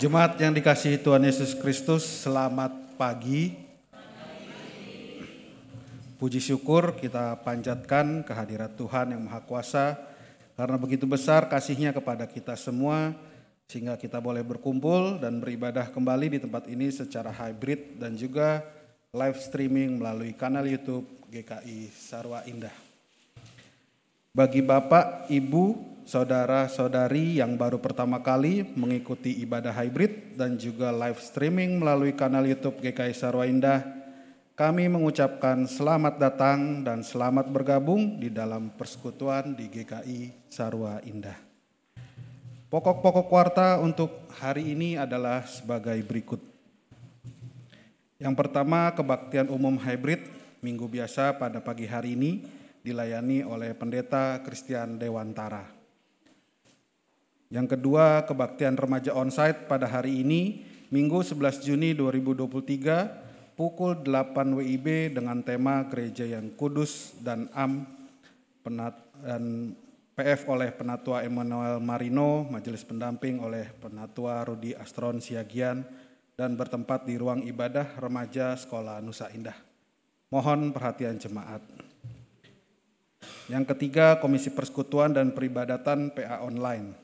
Jemaat yang dikasihi Tuhan Yesus Kristus, selamat pagi. Puji syukur kita panjatkan kehadirat Tuhan yang Maha Kuasa karena begitu besar kasihnya kepada kita semua sehingga kita boleh berkumpul dan beribadah kembali di tempat ini secara hybrid dan juga live streaming melalui kanal YouTube GKI Sarwa Indah. Bagi Bapak, Ibu, saudara-saudari yang baru pertama kali mengikuti ibadah hybrid dan juga live streaming melalui kanal YouTube GKI Sarwa Indah, kami mengucapkan selamat datang dan selamat bergabung di dalam persekutuan di GKI Sarwa Indah. Pokok-pokok warta untuk hari ini adalah sebagai berikut. Yang pertama, kebaktian umum hybrid minggu biasa pada pagi hari ini dilayani oleh Pendeta Christian Dewantara. Yang kedua, kebaktian remaja onsite pada hari ini, Minggu 11 Juni 2023, pukul 8 WIB dengan tema Gereja yang Kudus dan AM penat, dan PF oleh Penatua Emmanuel Marino, Majelis Pendamping oleh Penatua Rudi Astron Siagian, dan bertempat di ruang ibadah remaja Sekolah Nusa Indah. Mohon perhatian jemaat. Yang ketiga, Komisi Persekutuan dan Peribadatan PA Online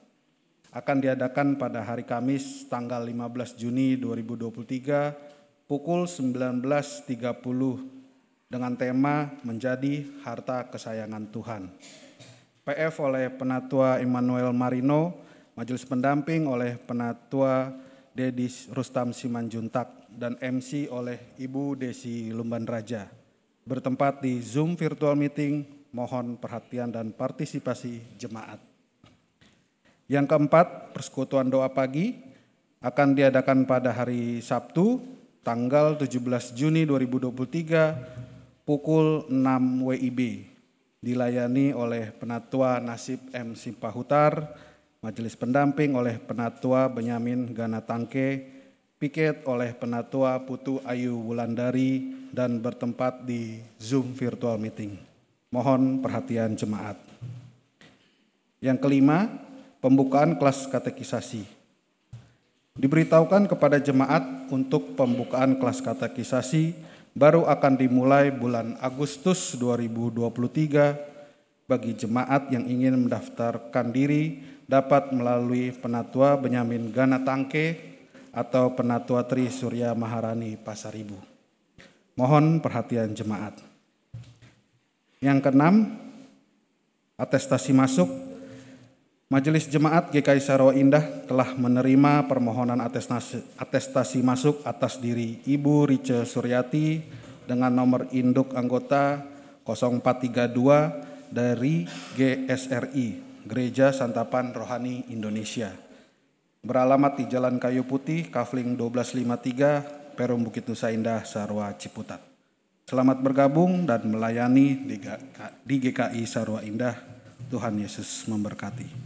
akan diadakan pada hari Kamis tanggal 15 Juni 2023 pukul 19.30 dengan tema menjadi harta kesayangan Tuhan. PF oleh Penatua Immanuel Marino, Majelis Pendamping oleh Penatua Dedis Rustam Simanjuntak dan MC oleh Ibu Desi Lumban Raja. Bertempat di Zoom virtual meeting, mohon perhatian dan partisipasi jemaat. Yang keempat, persekutuan doa pagi akan diadakan pada hari Sabtu tanggal 17 Juni 2023 pukul 6 WIB dilayani oleh Penatua Nasib M. Simpahutar, Majelis Pendamping oleh Penatua Benyamin Gana Tangke, piket oleh Penatua Putu Ayu Wulandari dan bertempat di Zoom virtual meeting. Mohon perhatian jemaat. Yang kelima, pembukaan kelas katekisasi. Diberitahukan kepada jemaat untuk pembukaan kelas katekisasi baru akan dimulai bulan Agustus 2023 bagi jemaat yang ingin mendaftarkan diri dapat melalui Penatua Benyamin Gana Tangke atau Penatua Tri Surya Maharani Pasaribu. Mohon perhatian jemaat. Yang keenam, atestasi masuk Majelis Jemaat GKI Sarwa Indah telah menerima permohonan atestasi, atestasi masuk atas diri Ibu Rice Suryati dengan nomor induk anggota 0432 dari GSRI, Gereja Santapan Rohani Indonesia. Beralamat di Jalan Kayu Putih, Kafling 1253, Perum Bukit Nusa Indah, Sarwa Ciputat. Selamat bergabung dan melayani di GKI Sarwa Indah. Tuhan Yesus memberkati.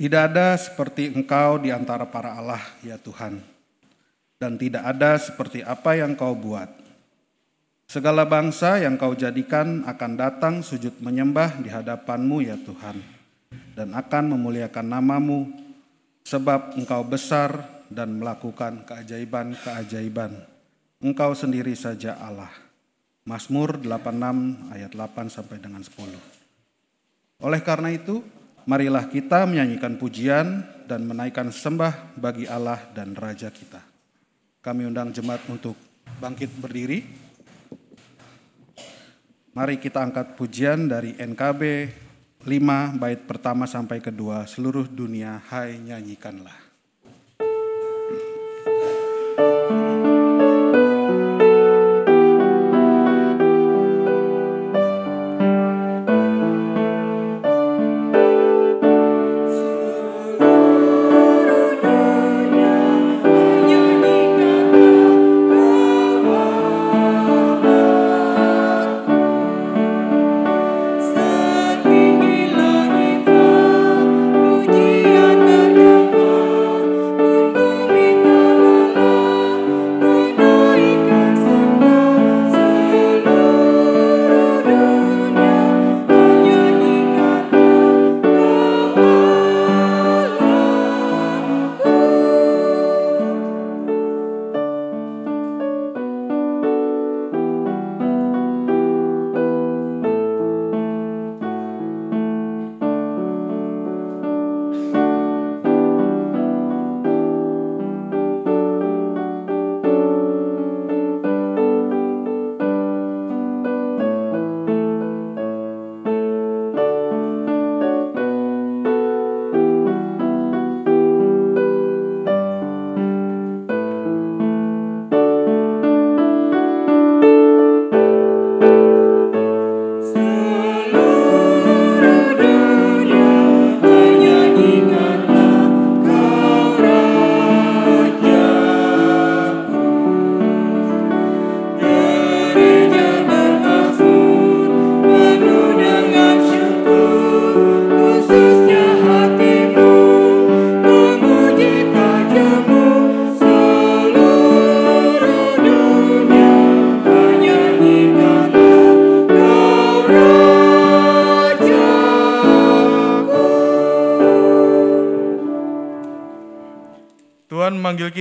Tidak ada seperti engkau di antara para Allah, ya Tuhan. Dan tidak ada seperti apa yang kau buat. Segala bangsa yang kau jadikan akan datang sujud menyembah di hadapanmu, ya Tuhan. Dan akan memuliakan namamu, sebab engkau besar dan melakukan keajaiban-keajaiban. Engkau sendiri saja Allah. Mazmur 86 ayat 8 sampai dengan 10. Oleh karena itu, Marilah kita menyanyikan pujian dan menaikkan sembah bagi Allah dan Raja kita. Kami undang jemaat untuk bangkit berdiri. Mari kita angkat pujian dari NKB 5 bait pertama sampai kedua seluruh dunia hai nyanyikanlah.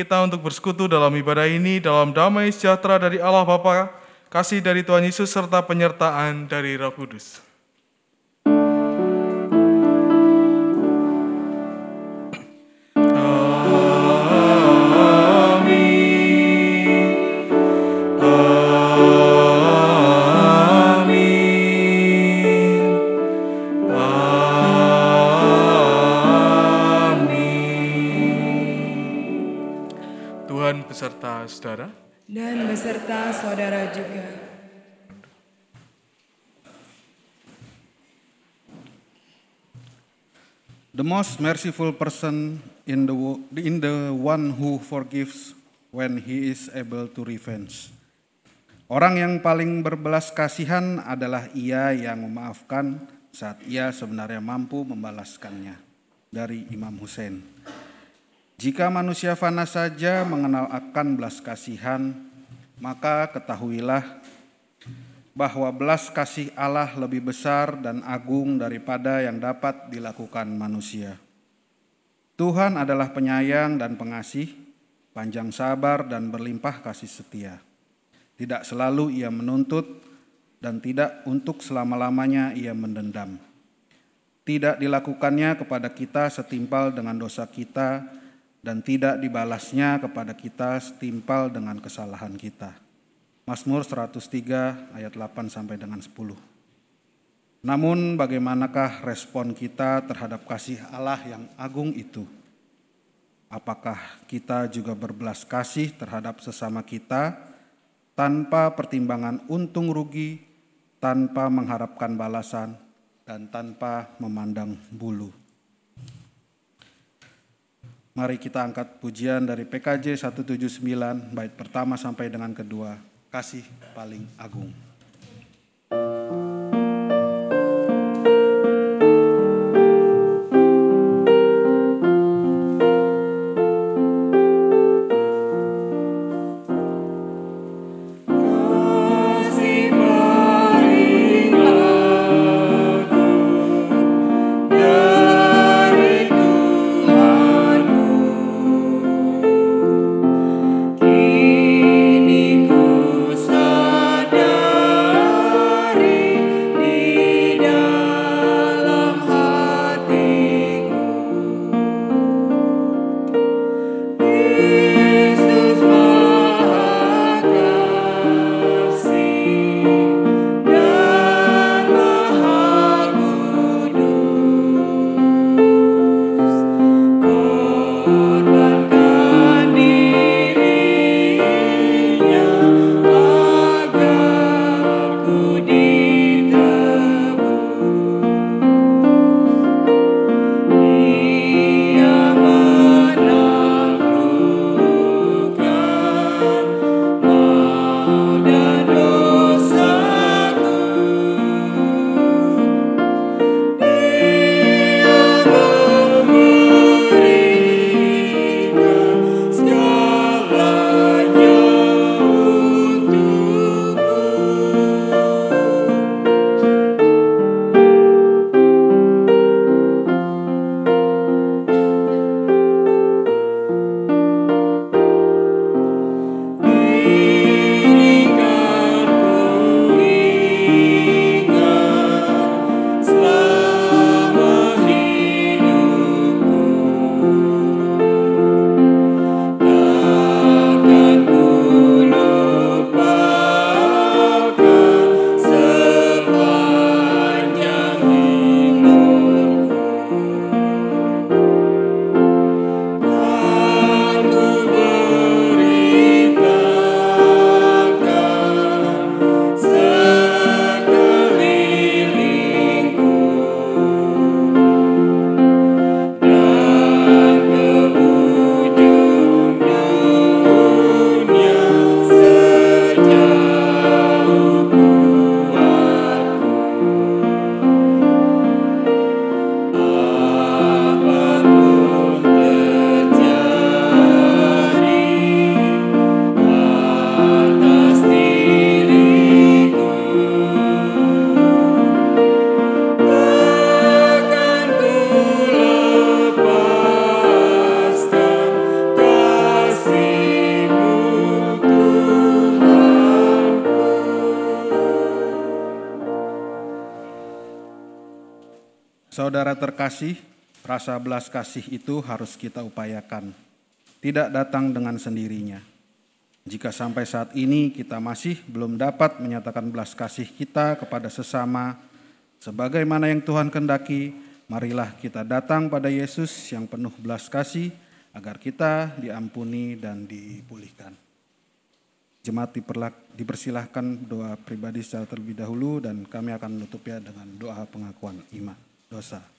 Kita untuk bersekutu dalam ibadah ini dalam damai sejahtera dari Allah Bapa, kasih dari Tuhan Yesus serta penyertaan dari Roh Kudus. Saudara juga. The most merciful person in the in the one who forgives when he is able to revenge. Orang yang paling berbelas kasihan adalah ia yang memaafkan saat ia sebenarnya mampu membalaskannya. Dari Imam Hussein. Jika manusia fana saja mengenal akan belas kasihan, maka ketahuilah bahwa belas kasih Allah lebih besar dan agung daripada yang dapat dilakukan manusia. Tuhan adalah penyayang dan pengasih, panjang sabar dan berlimpah kasih setia. Tidak selalu ia menuntut dan tidak untuk selama-lamanya ia mendendam. Tidak dilakukannya kepada kita setimpal dengan dosa kita dan tidak dibalasnya kepada kita setimpal dengan kesalahan kita. Mazmur 103 ayat 8 sampai dengan 10. Namun bagaimanakah respon kita terhadap kasih Allah yang agung itu? Apakah kita juga berbelas kasih terhadap sesama kita tanpa pertimbangan untung rugi, tanpa mengharapkan balasan, dan tanpa memandang bulu? Mari kita angkat pujian dari PKJ 179 bait pertama sampai dengan kedua. Kasih paling agung. Kasih Terkasih, rasa belas kasih itu harus kita upayakan, tidak datang dengan sendirinya. Jika sampai saat ini kita masih belum dapat menyatakan belas kasih kita kepada sesama, sebagaimana yang Tuhan kendaki, marilah kita datang pada Yesus yang penuh belas kasih, agar kita diampuni dan dipulihkan. Jemaat dipersilahkan doa pribadi secara terlebih dahulu dan kami akan menutupnya dengan doa pengakuan iman dosa.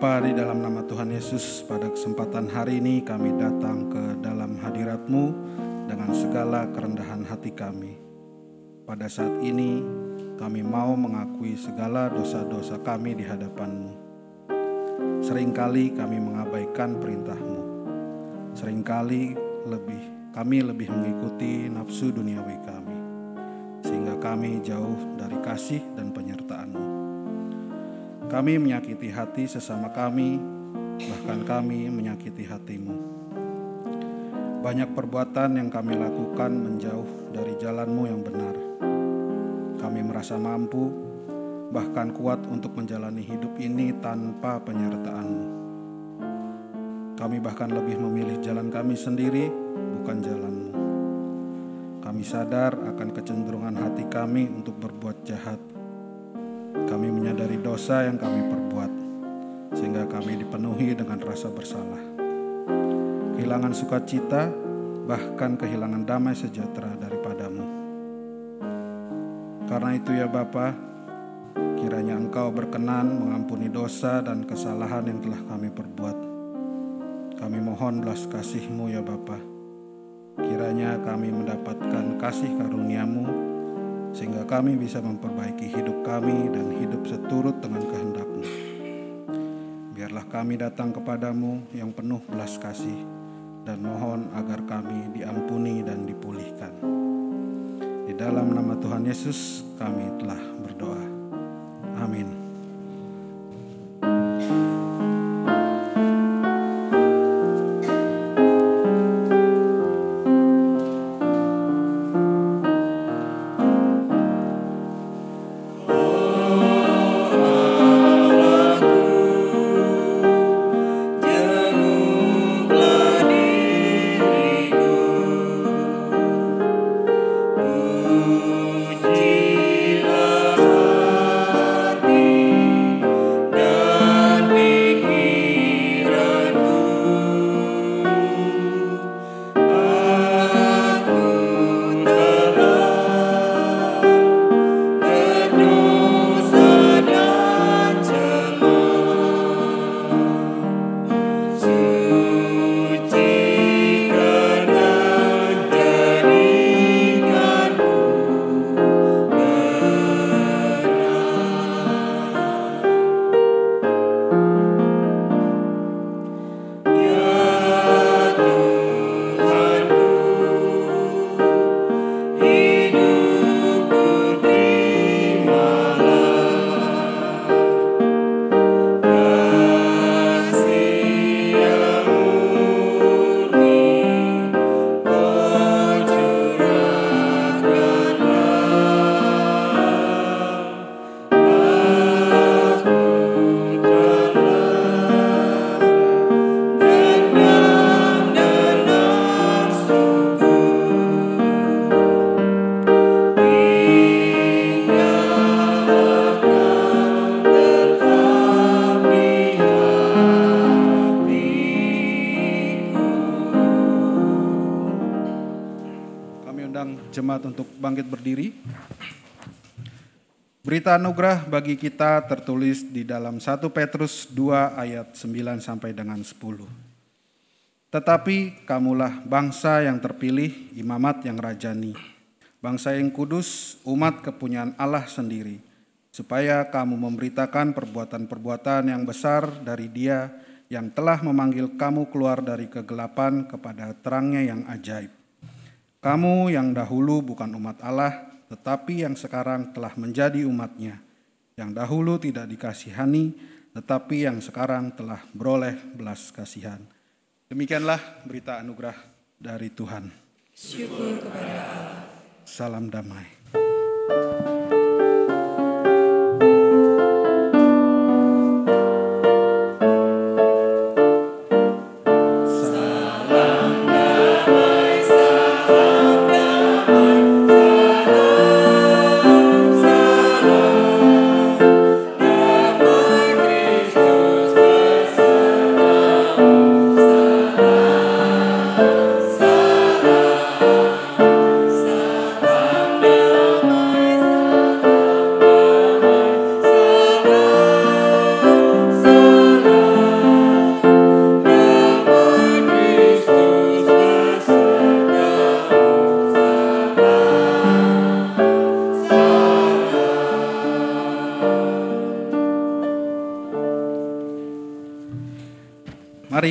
Bapa di dalam nama Tuhan Yesus pada kesempatan hari ini kami datang ke dalam hadiratmu dengan segala kerendahan hati kami. Pada saat ini kami mau mengakui segala dosa-dosa kami di hadapanmu. Seringkali kami mengabaikan perintahmu. Seringkali lebih kami lebih mengikuti nafsu duniawi kami. Sehingga kami jauh dari kasih dan. Kami menyakiti hati sesama kami, bahkan kami menyakiti hatimu. Banyak perbuatan yang kami lakukan menjauh dari jalanmu yang benar. Kami merasa mampu, bahkan kuat untuk menjalani hidup ini tanpa penyertaanmu. Kami bahkan lebih memilih jalan kami sendiri, bukan jalanmu. Kami sadar akan kecenderungan hati kami untuk berbuat jahat, kami menyadari dosa yang kami perbuat, sehingga kami dipenuhi dengan rasa bersalah. Kehilangan sukacita, bahkan kehilangan damai sejahtera daripadamu. Karena itu ya Bapa, kiranya Engkau berkenan mengampuni dosa dan kesalahan yang telah kami perbuat. Kami mohon belas kasih-Mu ya Bapa. Kiranya kami mendapatkan kasih karuniamu sehingga kami bisa memperbaiki hidup kami dan hidup seturut dengan kehendak-Mu. Biarlah kami datang kepadamu yang penuh belas kasih dan mohon agar kami diampuni dan dipulihkan. Di dalam nama Tuhan Yesus kami telah berdoa. Amin. Berita anugerah bagi kita tertulis di dalam 1 Petrus 2 ayat 9 sampai dengan 10. Tetapi kamulah bangsa yang terpilih, imamat yang rajani, bangsa yang kudus, umat kepunyaan Allah sendiri, supaya kamu memberitakan perbuatan-perbuatan yang besar dari Dia yang telah memanggil kamu keluar dari kegelapan kepada terangnya yang ajaib. Kamu yang dahulu bukan umat Allah, tetapi yang sekarang telah menjadi umatnya. Yang dahulu tidak dikasihani, tetapi yang sekarang telah beroleh belas kasihan. Demikianlah berita anugerah dari Tuhan. Syukur kepada Allah. Salam damai. Mari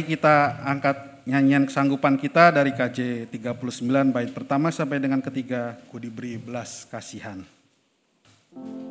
kita angkat nyanyian kesanggupan kita dari KJ 39 bait pertama sampai dengan ketiga ku diberi belas kasihan. Kasihan, Allah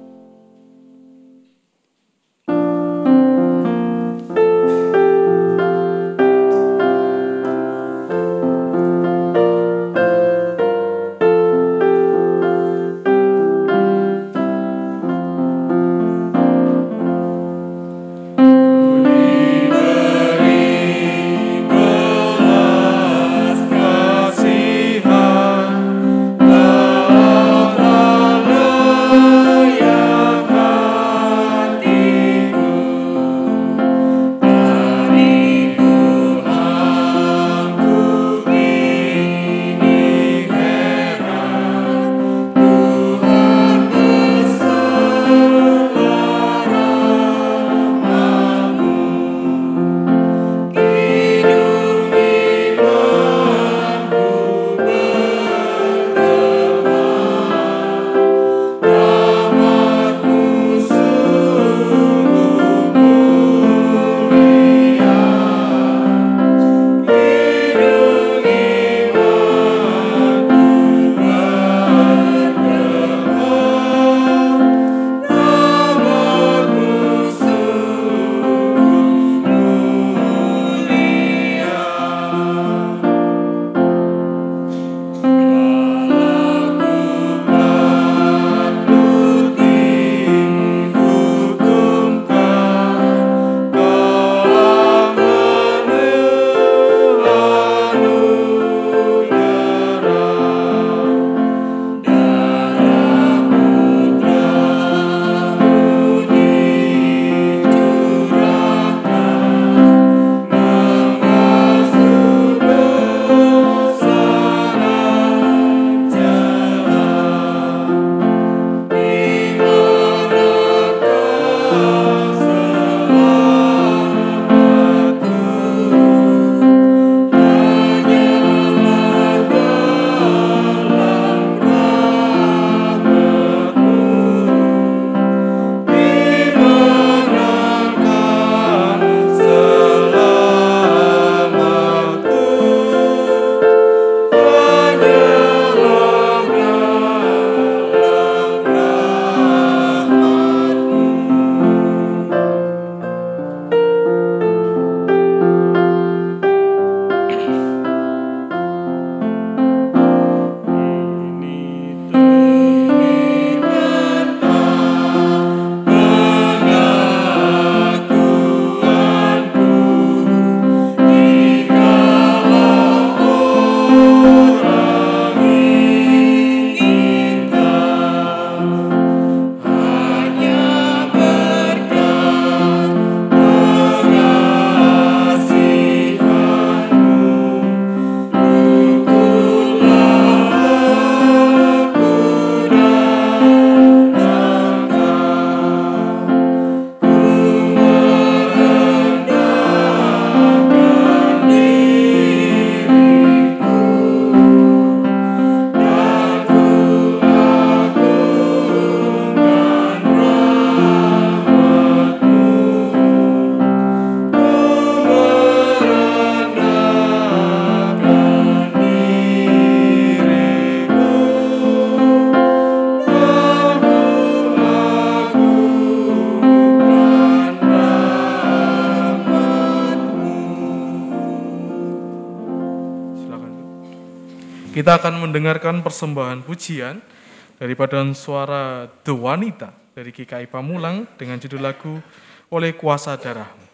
Kita akan mendengarkan persembahan pujian dari paduan suara The Wanita dari GKI Pamulang dengan judul lagu Oleh Kuasa Darahmu.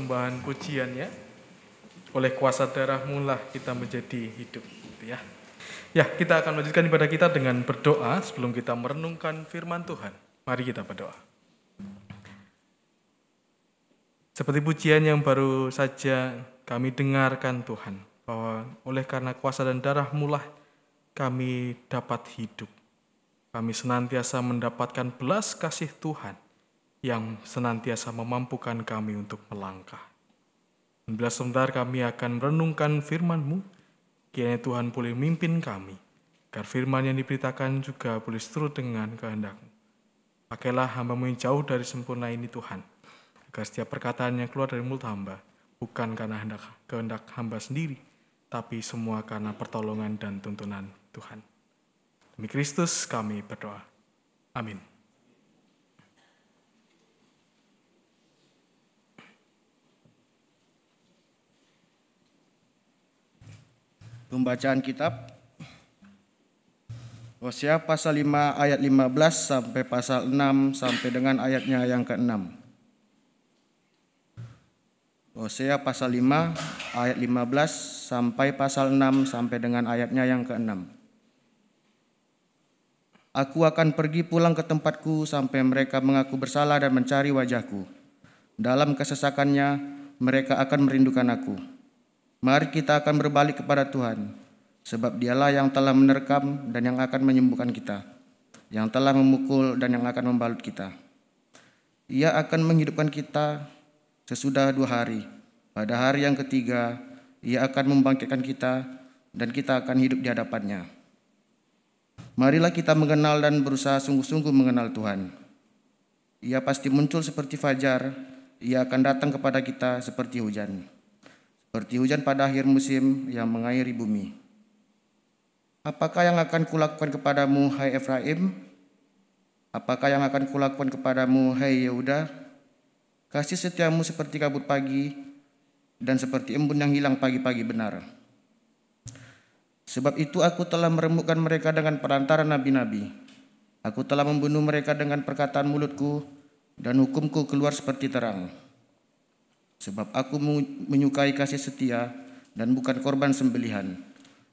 Persembahan pujiannya. Oleh kuasa darahmu lah kita menjadi hidup. Gitu ya. Ya, kita akan melanjutkan ibadah kita dengan berdoa sebelum kita merenungkan firman Tuhan. Mari kita berdoa. Seperti pujian yang baru saja kami dengarkan Tuhan, bahwa oleh karena kuasa dan darahmu lah kami dapat hidup. Kami senantiasa mendapatkan belas kasih Tuhan yang senantiasa memampukan kami untuk melangkah. Bila sebentar kami akan merenungkan firman-Mu, kiranya Tuhan boleh mimpin kami, agar firman yang diberitakan juga boleh seturut dengan kehendak-Mu. Pakailah hamba-Mu yang jauh dari sempurna ini Tuhan, agar setiap perkataan yang keluar dari mulut hamba, bukan karena hendak, kehendak hamba sendiri, tapi semua karena pertolongan dan tuntunan Tuhan. Demi Kristus kami berdoa. Amin. Pembacaan kitab Hosea pasal 5 ayat 15 sampai pasal 6 sampai dengan ayatnya yang ke-6. Hosea pasal 5 ayat 15 sampai pasal 6 sampai dengan ayatnya yang ke-6. Aku akan pergi pulang ke tempatku sampai mereka mengaku bersalah dan mencari wajahku. Dalam kesesakannya mereka akan merindukan aku. Mari kita akan berbalik kepada Tuhan, sebab dialah yang telah menerkam dan yang akan menyembuhkan kita, yang telah memukul dan yang akan membalut kita. Ia akan menghidupkan kita sesudah dua hari. Pada hari yang ketiga, ia akan membangkitkan kita dan kita akan hidup di hadapannya. Marilah kita mengenal dan berusaha sungguh-sungguh mengenal Tuhan. Ia pasti muncul seperti fajar, ia akan datang kepada kita seperti hujan seperti hujan pada akhir musim yang mengairi bumi. Apakah yang akan kulakukan kepadamu, hai Efraim? Apakah yang akan kulakukan kepadamu, hai Yehuda? Kasih setiamu seperti kabut pagi dan seperti embun yang hilang pagi-pagi benar. Sebab itu aku telah meremukkan mereka dengan perantara nabi-nabi. Aku telah membunuh mereka dengan perkataan mulutku dan hukumku keluar seperti terang. Sebab aku menyukai kasih setia dan bukan korban sembelihan,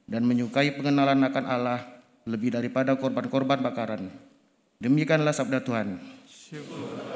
dan menyukai pengenalan akan Allah lebih daripada korban-korban bakaran. Demikianlah sabda Tuhan. Syukur.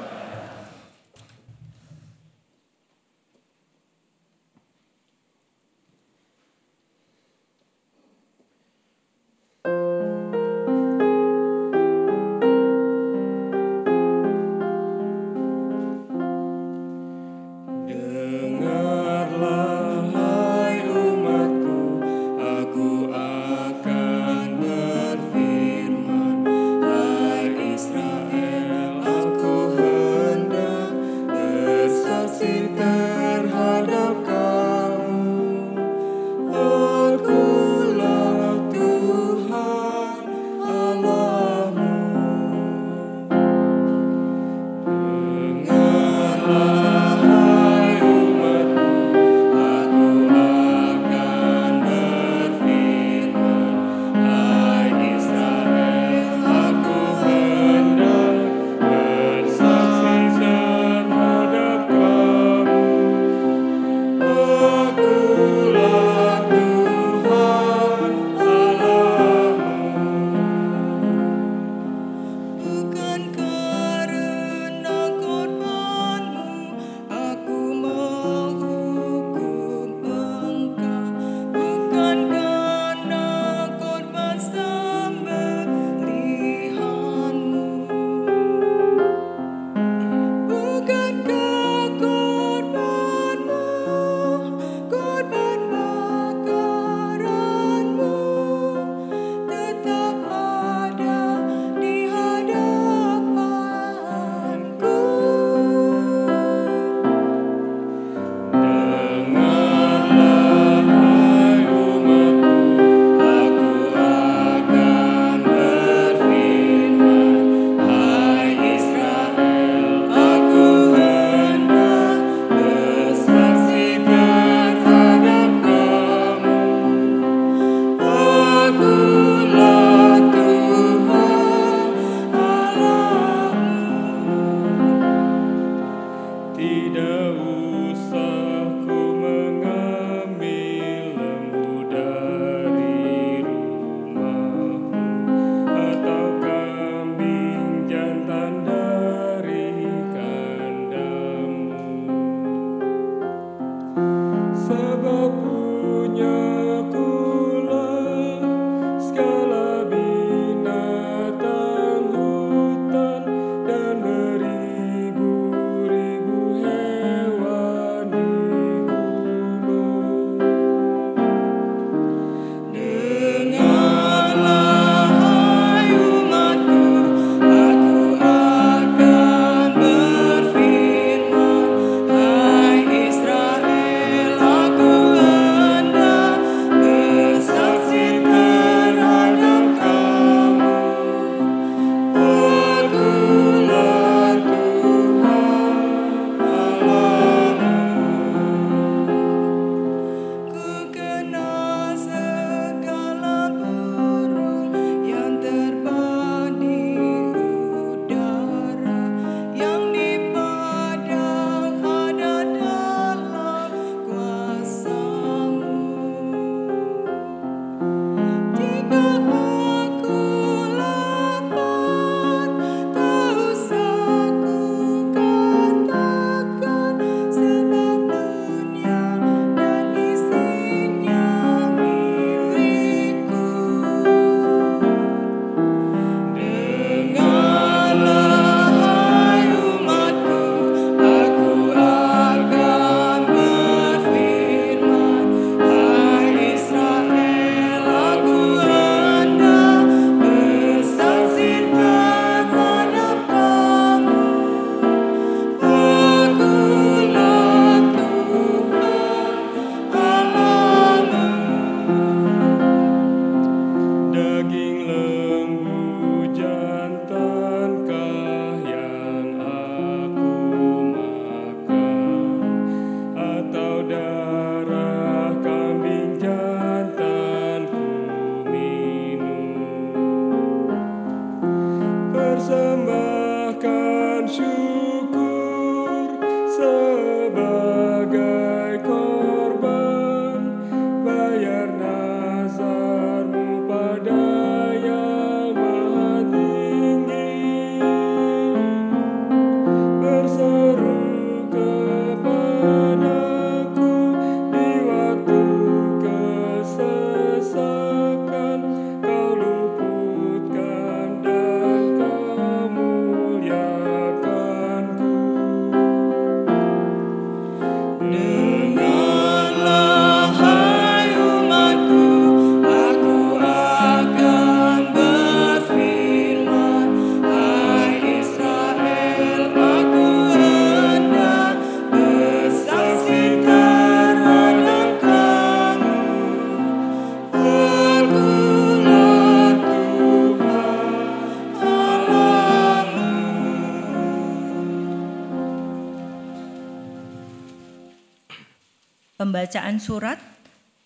Pembacaan surat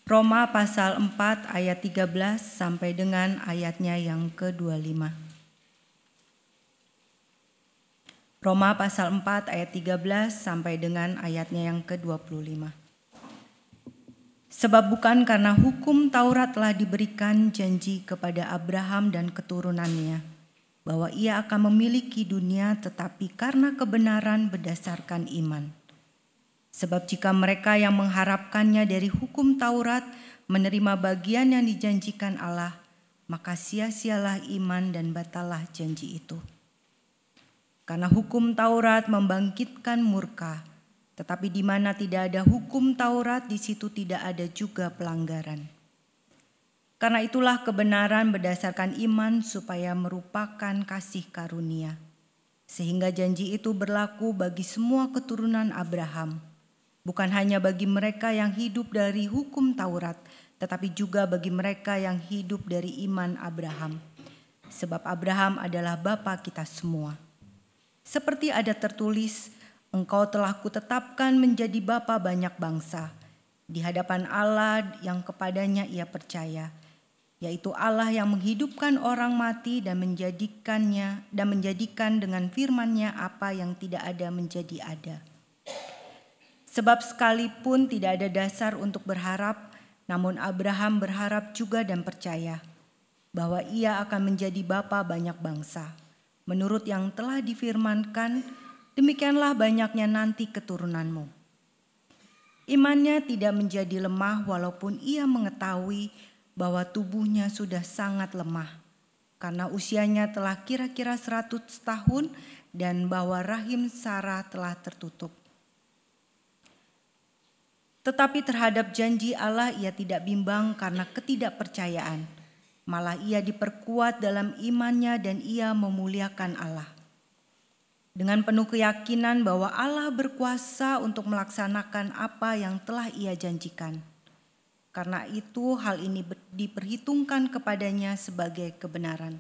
Roma pasal 4 ayat 13 sampai dengan ayatnya yang ke-25. Roma pasal 4 ayat 13 sampai dengan ayatnya yang ke-25. Sebab bukan karena hukum Taurat telah diberikan janji kepada Abraham dan keturunannya bahwa ia akan memiliki dunia tetapi karena kebenaran berdasarkan iman. Sebab jika mereka yang mengharapkannya dari hukum Taurat menerima bagian yang dijanjikan Allah, maka sia-sialah iman dan batalah janji itu. Karena hukum Taurat membangkitkan murka, tetapi di mana tidak ada hukum Taurat, di situ tidak ada juga pelanggaran. Karena itulah kebenaran berdasarkan iman supaya merupakan kasih karunia. Sehingga janji itu berlaku bagi semua keturunan Abraham, bukan hanya bagi mereka yang hidup dari hukum Taurat, tetapi juga bagi mereka yang hidup dari iman Abraham. Sebab Abraham adalah bapa kita semua. Seperti ada tertulis, engkau telah kutetapkan menjadi bapa banyak bangsa di hadapan Allah yang kepadanya ia percaya, yaitu Allah yang menghidupkan orang mati dan menjadikannya dan menjadikan dengan firman-Nya apa yang tidak ada menjadi ada. Sebab sekalipun tidak ada dasar untuk berharap, namun Abraham berharap juga dan percaya bahwa ia akan menjadi bapa banyak bangsa. Menurut yang telah difirmankan, demikianlah banyaknya nanti keturunanmu. Imannya tidak menjadi lemah walaupun ia mengetahui bahwa tubuhnya sudah sangat lemah. Karena usianya telah kira-kira 100 tahun dan bahwa rahim Sarah telah tertutup. Tetapi terhadap janji Allah ia tidak bimbang karena ketidakpercayaan. Malah ia diperkuat dalam imannya dan ia memuliakan Allah. Dengan penuh keyakinan bahwa Allah berkuasa untuk melaksanakan apa yang telah ia janjikan. Karena itu hal ini diperhitungkan kepadanya sebagai kebenaran.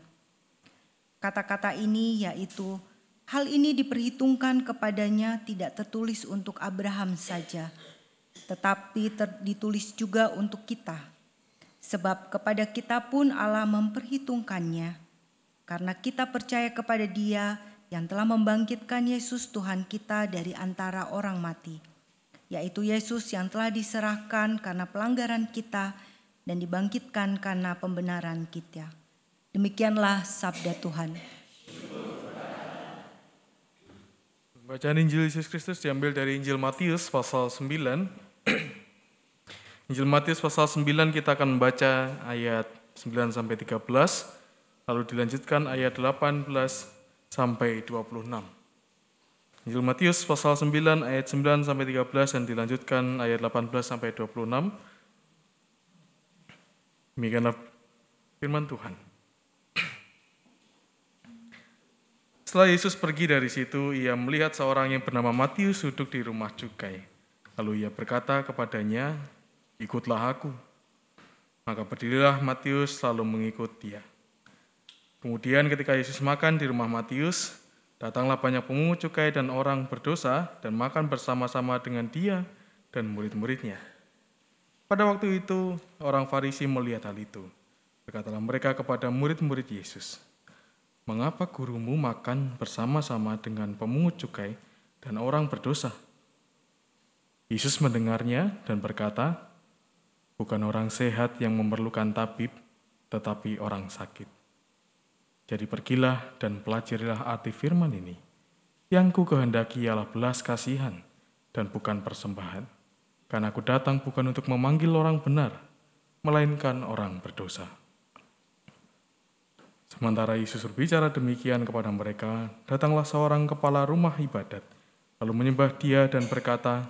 Kata-kata ini yaitu hal ini diperhitungkan kepadanya tidak tertulis untuk Abraham saja, tetapi ter- ditulis juga untuk kita. Sebab kepada kita pun Allah memperhitungkannya, karena kita percaya kepada Dia yang telah membangkitkan Yesus Tuhan kita dari antara orang mati, yaitu Yesus yang telah diserahkan karena pelanggaran kita dan dibangkitkan karena pembenaran kita. Demikianlah sabda Tuhan. Bacaan Injil Yesus Kristus diambil dari Injil Matius pasal 9. Injil Matius pasal 9 kita akan membaca ayat 9 sampai 13, lalu dilanjutkan ayat 18 sampai 26. Injil Matius pasal 9 ayat 9 sampai 13 dan dilanjutkan ayat 18 sampai 26. Demikianlah firman Tuhan. Setelah Yesus pergi dari situ, ia melihat seorang yang bernama Matius duduk di rumah cukai. Lalu ia berkata kepadanya, "Ikutlah aku." Maka berdirilah Matius lalu mengikut dia. Kemudian ketika Yesus makan di rumah Matius, datanglah banyak pemungut cukai dan orang berdosa dan makan bersama-sama dengan dia dan murid-muridnya. Pada waktu itu, orang Farisi melihat hal itu. Berkatalah mereka kepada murid-murid Yesus, mengapa gurumu makan bersama-sama dengan pemungut cukai dan orang berdosa? Yesus mendengarnya dan berkata, bukan orang sehat yang memerlukan tabib, tetapi orang sakit. Jadi pergilah dan pelajarilah arti firman ini. Yang ku kehendaki ialah belas kasihan dan bukan persembahan. Karena aku datang bukan untuk memanggil orang benar, melainkan orang berdosa. Sementara Yesus berbicara demikian kepada mereka, datanglah seorang kepala rumah ibadat, lalu menyembah dia dan berkata,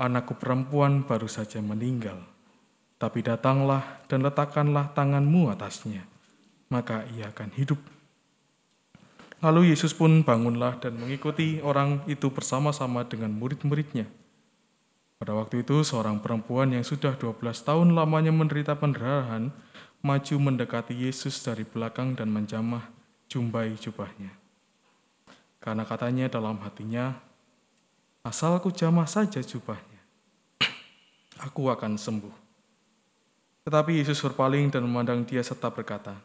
Anakku perempuan baru saja meninggal, tapi datanglah dan letakkanlah tanganmu atasnya, maka ia akan hidup. Lalu Yesus pun bangunlah dan mengikuti orang itu bersama-sama dengan murid-muridnya. Pada waktu itu seorang perempuan yang sudah 12 tahun lamanya menderita pendarahan, maju mendekati Yesus dari belakang dan menjamah jumbai jubahnya. Karena katanya dalam hatinya, asalku jamah saja jubahnya, aku akan sembuh. Tetapi Yesus berpaling dan memandang dia serta berkata,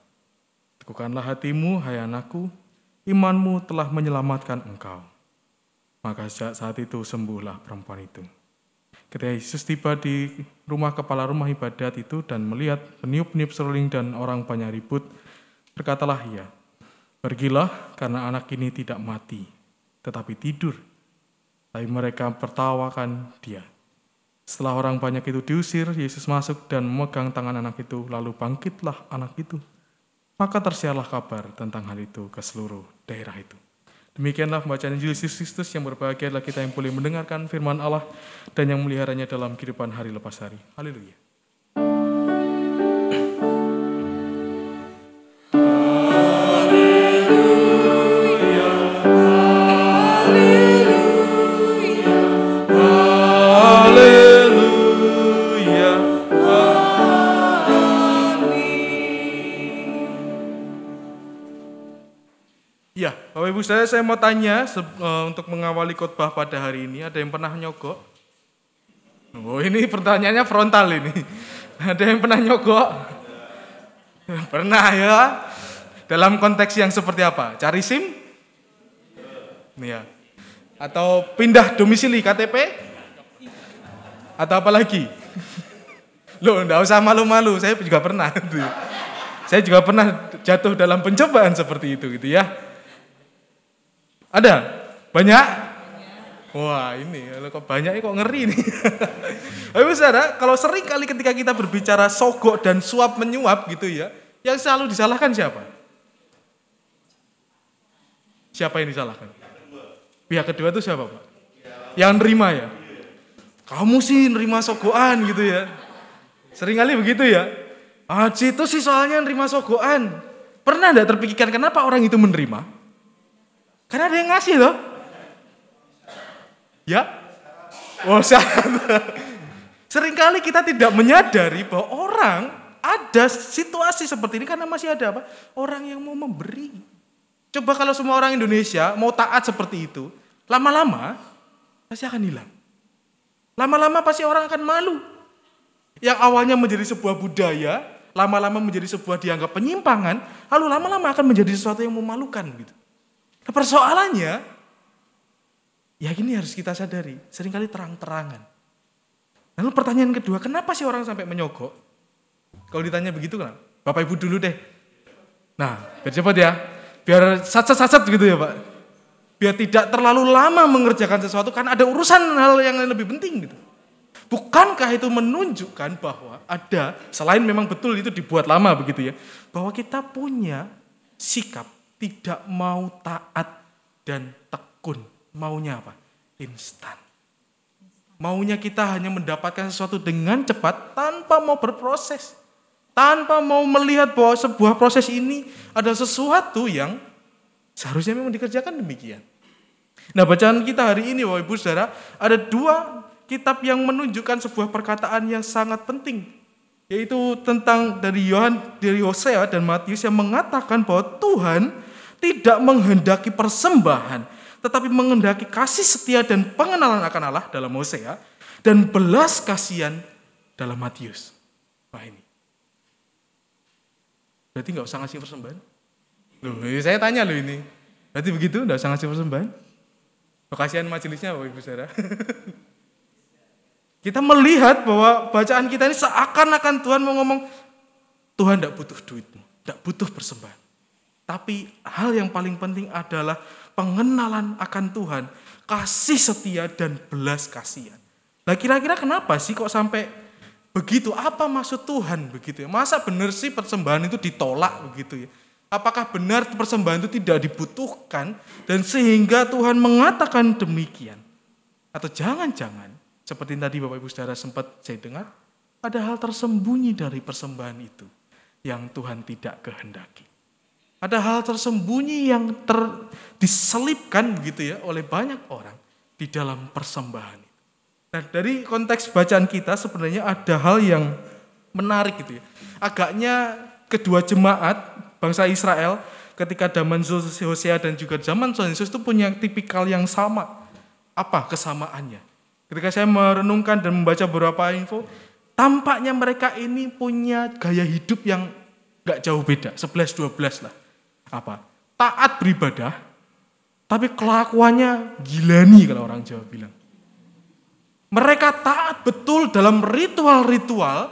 Teguhkanlah hatimu, hai anakku, imanmu telah menyelamatkan engkau. Maka sejak saat itu sembuhlah perempuan itu. Ketika Yesus tiba di rumah kepala rumah ibadat itu dan melihat peniup-peniup seruling dan orang banyak ribut, berkatalah ia, Pergilah karena anak ini tidak mati, tetapi tidur. Tapi mereka tertawakan dia. Setelah orang banyak itu diusir, Yesus masuk dan memegang tangan anak itu, lalu bangkitlah anak itu. Maka tersiarlah kabar tentang hal itu ke seluruh daerah itu. Demikianlah pembacaan Injil Yesus Kristus yang berbahagia adalah kita yang boleh mendengarkan firman Allah dan yang meliharanya dalam kehidupan hari lepas hari. Haleluya. Bapak Ibu saya, saya mau tanya eh, untuk mengawali khotbah pada hari ini, ada yang pernah nyogok? Oh ini pertanyaannya frontal ini. Ada yang pernah nyogok? Pernah ya. Dalam konteks yang seperti apa? Cari SIM? Ya. Atau pindah domisili KTP? Atau apa lagi? Loh, enggak usah malu-malu, saya juga pernah. Saya juga pernah jatuh dalam pencobaan seperti itu gitu ya. Ada? Banyak? Wah ini, kok banyak kok ngeri nih. Tapi saudara, kalau sering kali ketika kita berbicara sogok dan suap menyuap gitu ya, yang selalu disalahkan siapa? Siapa yang disalahkan? Pihak kedua itu siapa Pak? Yang nerima ya? Kamu sih nerima sogoan gitu ya. Sering kali begitu ya. Ah, itu sih soalnya nerima sogoan. Pernah enggak terpikirkan kenapa orang itu menerima? Karena ada yang ngasih loh. Ya? Oh, Seringkali kita tidak menyadari bahwa orang ada situasi seperti ini karena masih ada apa? Orang yang mau memberi. Coba kalau semua orang Indonesia mau taat seperti itu, lama-lama pasti akan hilang. Lama-lama pasti orang akan malu. Yang awalnya menjadi sebuah budaya, lama-lama menjadi sebuah dianggap penyimpangan, lalu lama-lama akan menjadi sesuatu yang memalukan gitu. Nah, persoalannya, ya ini harus kita sadari, sering kali terang-terangan. Lalu pertanyaan kedua, kenapa sih orang sampai menyogok? Kalau ditanya begitu kan, Bapak Ibu dulu deh. Nah, biar cepat ya, biar sat-sat gitu ya Pak. Biar tidak terlalu lama mengerjakan sesuatu, karena ada urusan hal yang lebih penting gitu. Bukankah itu menunjukkan bahwa ada, selain memang betul itu dibuat lama begitu ya, bahwa kita punya sikap tidak mau taat dan tekun. Maunya apa? Instan. Maunya kita hanya mendapatkan sesuatu dengan cepat tanpa mau berproses. Tanpa mau melihat bahwa sebuah proses ini ada sesuatu yang seharusnya memang dikerjakan demikian. Nah bacaan kita hari ini Bapak Ibu Saudara, ada dua kitab yang menunjukkan sebuah perkataan yang sangat penting. Yaitu tentang dari Yohan, dari Hosea dan Matius yang mengatakan bahwa Tuhan tidak menghendaki persembahan, tetapi menghendaki kasih setia dan pengenalan akan Allah dalam Hosea dan belas kasihan dalam Matius. Wah ini. Berarti nggak usah ngasih persembahan? Loh, ini saya tanya loh ini. Berarti begitu, enggak usah ngasih persembahan? Kasihan majelisnya Bapak Ibu Saudara. kita melihat bahwa bacaan kita ini seakan-akan Tuhan mau ngomong, Tuhan tidak butuh duitmu, tidak butuh persembahan. Tapi hal yang paling penting adalah pengenalan akan Tuhan, kasih setia dan belas kasihan. Nah kira-kira kenapa sih kok sampai begitu? Apa maksud Tuhan begitu ya? Masa benar sih persembahan itu ditolak begitu ya? Apakah benar persembahan itu tidak dibutuhkan dan sehingga Tuhan mengatakan demikian? Atau jangan-jangan seperti tadi Bapak Ibu Saudara sempat saya dengar, ada hal tersembunyi dari persembahan itu yang Tuhan tidak kehendaki. Ada hal tersembunyi yang ter, diselipkan begitu ya oleh banyak orang di dalam persembahan. Nah, dari konteks bacaan kita sebenarnya ada hal yang menarik gitu ya. Agaknya kedua jemaat bangsa Israel ketika zaman Hosea dan juga zaman Yesus itu punya tipikal yang sama. Apa kesamaannya? Ketika saya merenungkan dan membaca beberapa info, tampaknya mereka ini punya gaya hidup yang gak jauh beda, 11-12 lah apa? Taat beribadah, tapi kelakuannya gilani kalau orang Jawa bilang. Mereka taat betul dalam ritual-ritual,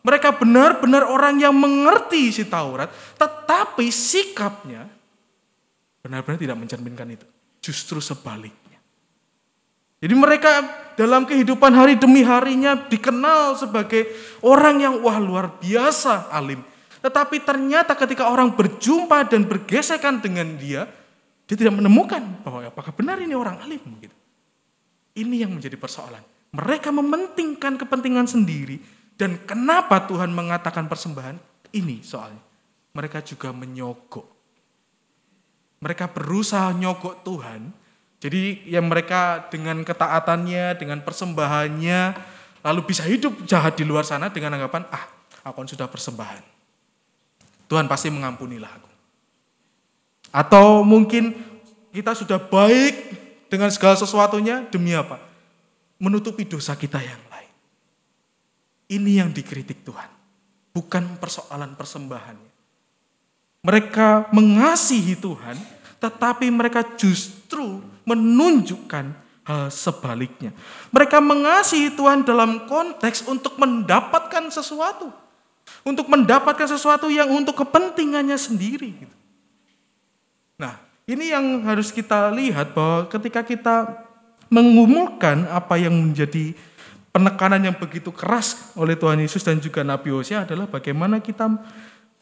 mereka benar-benar orang yang mengerti isi Taurat, tetapi sikapnya benar-benar tidak mencerminkan itu. Justru sebaliknya. Jadi mereka dalam kehidupan hari demi harinya dikenal sebagai orang yang wah luar biasa alim. Tetapi ternyata ketika orang berjumpa dan bergesekan dengan dia, dia tidak menemukan bahwa apakah benar ini orang alim. Gitu. Ini yang menjadi persoalan. Mereka mementingkan kepentingan sendiri. Dan kenapa Tuhan mengatakan persembahan? Ini soalnya. Mereka juga menyogok. Mereka berusaha nyogok Tuhan. Jadi yang mereka dengan ketaatannya, dengan persembahannya, lalu bisa hidup jahat di luar sana dengan anggapan, ah, aku sudah persembahan Tuhan pasti mengampunilah aku. Atau mungkin kita sudah baik dengan segala sesuatunya demi apa? Menutupi dosa kita yang lain. Ini yang dikritik Tuhan. Bukan persoalan persembahannya. Mereka mengasihi Tuhan, tetapi mereka justru menunjukkan hal sebaliknya. Mereka mengasihi Tuhan dalam konteks untuk mendapatkan sesuatu untuk mendapatkan sesuatu yang untuk kepentingannya sendiri. Gitu. Nah, ini yang harus kita lihat bahwa ketika kita mengumumkan apa yang menjadi penekanan yang begitu keras oleh Tuhan Yesus dan juga Nabi Hosea adalah bagaimana kita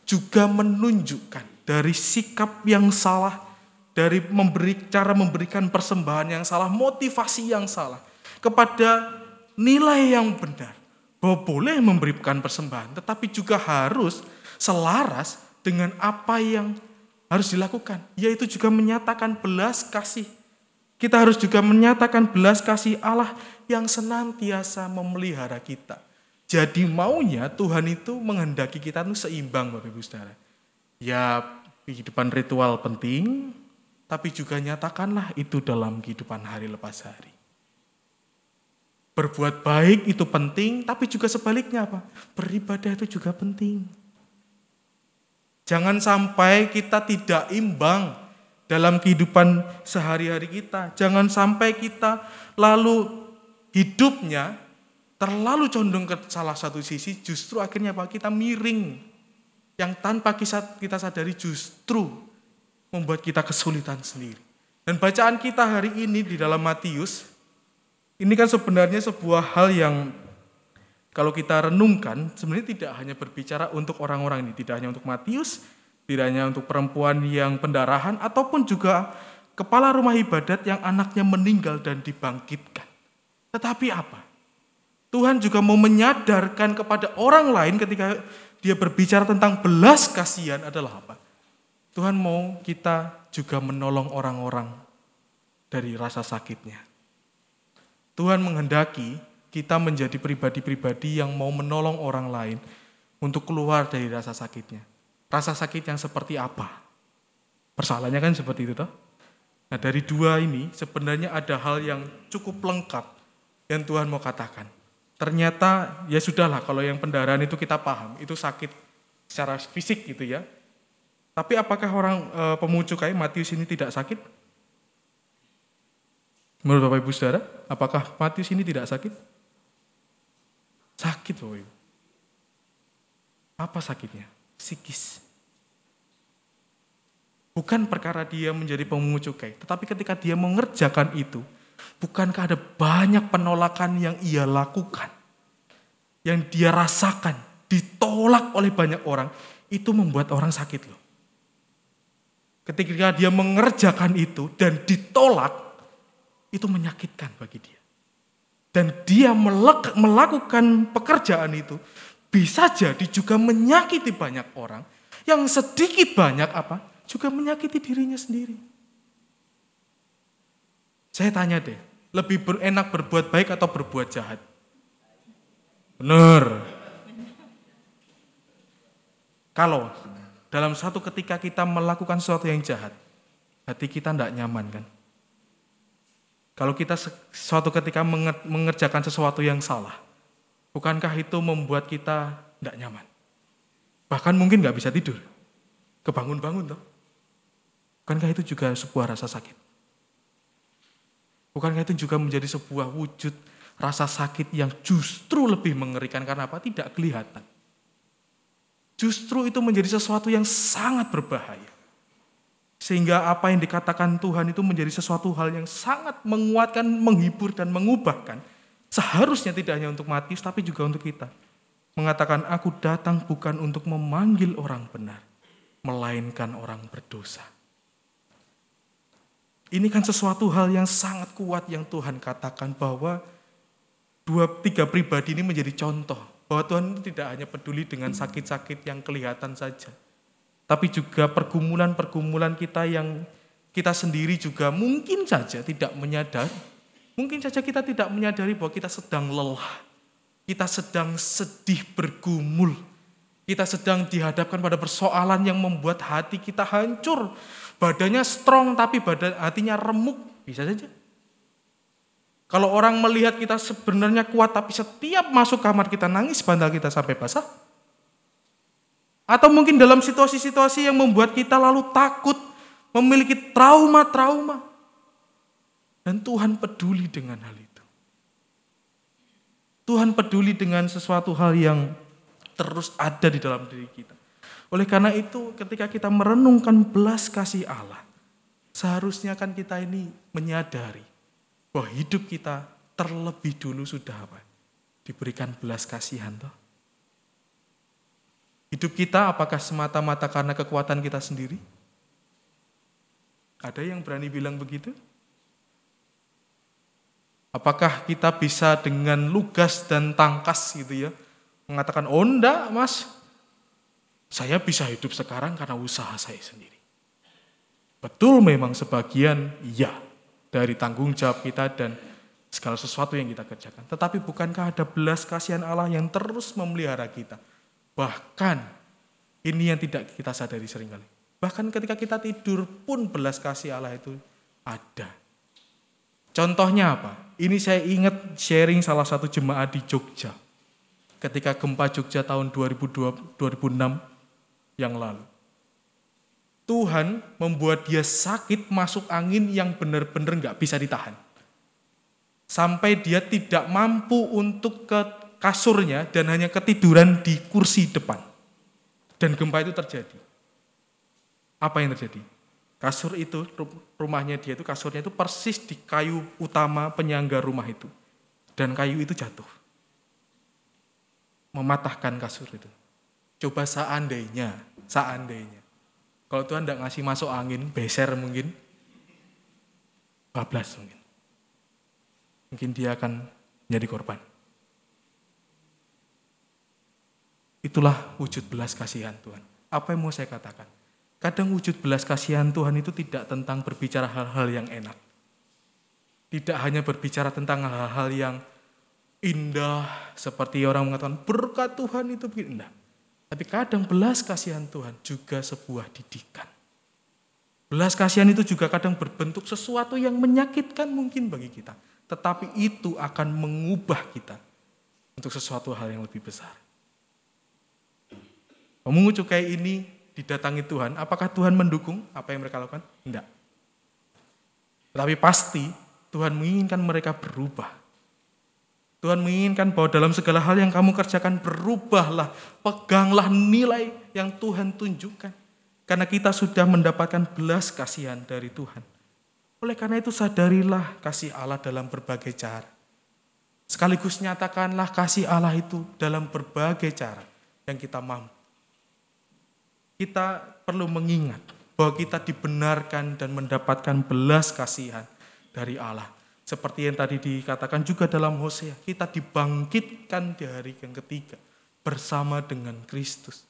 juga menunjukkan dari sikap yang salah, dari memberi cara memberikan persembahan yang salah, motivasi yang salah kepada nilai yang benar bahwa boleh memberikan persembahan, tetapi juga harus selaras dengan apa yang harus dilakukan, yaitu juga menyatakan belas kasih. Kita harus juga menyatakan belas kasih Allah yang senantiasa memelihara kita. Jadi maunya Tuhan itu menghendaki kita itu seimbang Bapak Ibu Saudara. Ya kehidupan ritual penting, tapi juga nyatakanlah itu dalam kehidupan hari lepas hari. Berbuat baik itu penting, tapi juga sebaliknya apa? Beribadah itu juga penting. Jangan sampai kita tidak imbang dalam kehidupan sehari-hari kita. Jangan sampai kita lalu hidupnya terlalu condong ke salah satu sisi, justru akhirnya apa? Kita miring. Yang tanpa kita sadari justru membuat kita kesulitan sendiri. Dan bacaan kita hari ini di dalam Matius ini kan sebenarnya sebuah hal yang kalau kita renungkan sebenarnya tidak hanya berbicara untuk orang-orang ini, tidak hanya untuk Matius, tidak hanya untuk perempuan yang pendarahan ataupun juga kepala rumah ibadat yang anaknya meninggal dan dibangkitkan. Tetapi apa? Tuhan juga mau menyadarkan kepada orang lain ketika dia berbicara tentang belas kasihan adalah apa? Tuhan mau kita juga menolong orang-orang dari rasa sakitnya. Tuhan menghendaki kita menjadi pribadi-pribadi yang mau menolong orang lain untuk keluar dari rasa sakitnya. Rasa sakit yang seperti apa? Persoalannya kan seperti itu toh. Nah dari dua ini sebenarnya ada hal yang cukup lengkap yang Tuhan mau katakan. Ternyata ya sudahlah kalau yang pendarahan itu kita paham, itu sakit secara fisik gitu ya. Tapi apakah orang e, pemungut cukai Matius ini tidak sakit? Menurut Bapak Ibu Saudara, apakah Matius ini tidak sakit? Sakit Bapak Ibu. Apa sakitnya? Psikis. Bukan perkara dia menjadi pemungut cukai, tetapi ketika dia mengerjakan itu, bukankah ada banyak penolakan yang ia lakukan, yang dia rasakan, ditolak oleh banyak orang, itu membuat orang sakit loh. Ketika dia mengerjakan itu dan ditolak, itu menyakitkan bagi dia. Dan dia melakukan pekerjaan itu bisa jadi juga menyakiti banyak orang yang sedikit banyak apa juga menyakiti dirinya sendiri. Saya tanya deh, lebih enak berbuat baik atau berbuat jahat? Benar. Kalau dalam satu ketika kita melakukan sesuatu yang jahat, hati kita tidak nyaman kan? Kalau kita suatu ketika mengerjakan sesuatu yang salah, bukankah itu membuat kita tidak nyaman? Bahkan mungkin nggak bisa tidur, kebangun-bangun toh. Bukankah itu juga sebuah rasa sakit? Bukankah itu juga menjadi sebuah wujud rasa sakit yang justru lebih mengerikan karena apa? Tidak kelihatan. Justru itu menjadi sesuatu yang sangat berbahaya. Sehingga apa yang dikatakan Tuhan itu menjadi sesuatu hal yang sangat menguatkan, menghibur, dan mengubahkan. Seharusnya tidak hanya untuk Matius, tapi juga untuk kita. Mengatakan, aku datang bukan untuk memanggil orang benar, melainkan orang berdosa. Ini kan sesuatu hal yang sangat kuat yang Tuhan katakan bahwa dua tiga pribadi ini menjadi contoh bahwa Tuhan tidak hanya peduli dengan sakit-sakit yang kelihatan saja, tapi juga pergumulan-pergumulan kita yang kita sendiri juga mungkin saja tidak menyadari, mungkin saja kita tidak menyadari bahwa kita sedang lelah, kita sedang sedih bergumul, kita sedang dihadapkan pada persoalan yang membuat hati kita hancur, Badannya strong tapi badan hatinya remuk, bisa saja. Kalau orang melihat kita sebenarnya kuat tapi setiap masuk kamar kita nangis bantal kita sampai basah. Atau mungkin dalam situasi-situasi yang membuat kita lalu takut, memiliki trauma-trauma. Dan Tuhan peduli dengan hal itu. Tuhan peduli dengan sesuatu hal yang terus ada di dalam diri kita. Oleh karena itu ketika kita merenungkan belas kasih Allah, seharusnya kan kita ini menyadari bahwa hidup kita terlebih dulu sudah apa? Diberikan belas kasihan toh. Hidup kita apakah semata-mata karena kekuatan kita sendiri? Ada yang berani bilang begitu? Apakah kita bisa dengan lugas dan tangkas gitu ya mengatakan oh enggak mas saya bisa hidup sekarang karena usaha saya sendiri. Betul memang sebagian iya dari tanggung jawab kita dan segala sesuatu yang kita kerjakan. Tetapi bukankah ada belas kasihan Allah yang terus memelihara kita? Bahkan ini yang tidak kita sadari sering kali. Bahkan ketika kita tidur pun belas kasih Allah itu ada. Contohnya apa? Ini saya ingat sharing salah satu jemaat di Jogja. Ketika gempa Jogja tahun 2002, 2006, yang lalu. Tuhan membuat dia sakit masuk angin yang benar-benar nggak bisa ditahan. Sampai dia tidak mampu untuk ke kasurnya dan hanya ketiduran di kursi depan. Dan gempa itu terjadi. Apa yang terjadi? Kasur itu, rumahnya dia itu, kasurnya itu persis di kayu utama penyangga rumah itu. Dan kayu itu jatuh. Mematahkan kasur itu. Coba seandainya, seandainya. Kalau Tuhan tidak ngasih masuk angin, beser mungkin. Bablas mungkin. Mungkin dia akan menjadi korban. Itulah wujud belas kasihan Tuhan. Apa yang mau saya katakan? Kadang wujud belas kasihan Tuhan itu tidak tentang berbicara hal-hal yang enak. Tidak hanya berbicara tentang hal-hal yang indah seperti orang mengatakan berkat Tuhan itu begini. Tapi kadang belas kasihan Tuhan juga sebuah didikan. Belas kasihan itu juga kadang berbentuk sesuatu yang menyakitkan mungkin bagi kita. Tetapi itu akan mengubah kita untuk sesuatu hal yang lebih besar. Pemungut cukai ini didatangi Tuhan, apakah Tuhan mendukung apa yang mereka lakukan? Tidak. Tetapi pasti Tuhan menginginkan mereka berubah. Tuhan menginginkan bahwa dalam segala hal yang kamu kerjakan berubahlah, peganglah nilai yang Tuhan tunjukkan. Karena kita sudah mendapatkan belas kasihan dari Tuhan. Oleh karena itu sadarilah kasih Allah dalam berbagai cara. Sekaligus nyatakanlah kasih Allah itu dalam berbagai cara yang kita mampu. Kita perlu mengingat bahwa kita dibenarkan dan mendapatkan belas kasihan dari Allah seperti yang tadi dikatakan juga dalam Hosea, kita dibangkitkan di hari yang ketiga bersama dengan Kristus.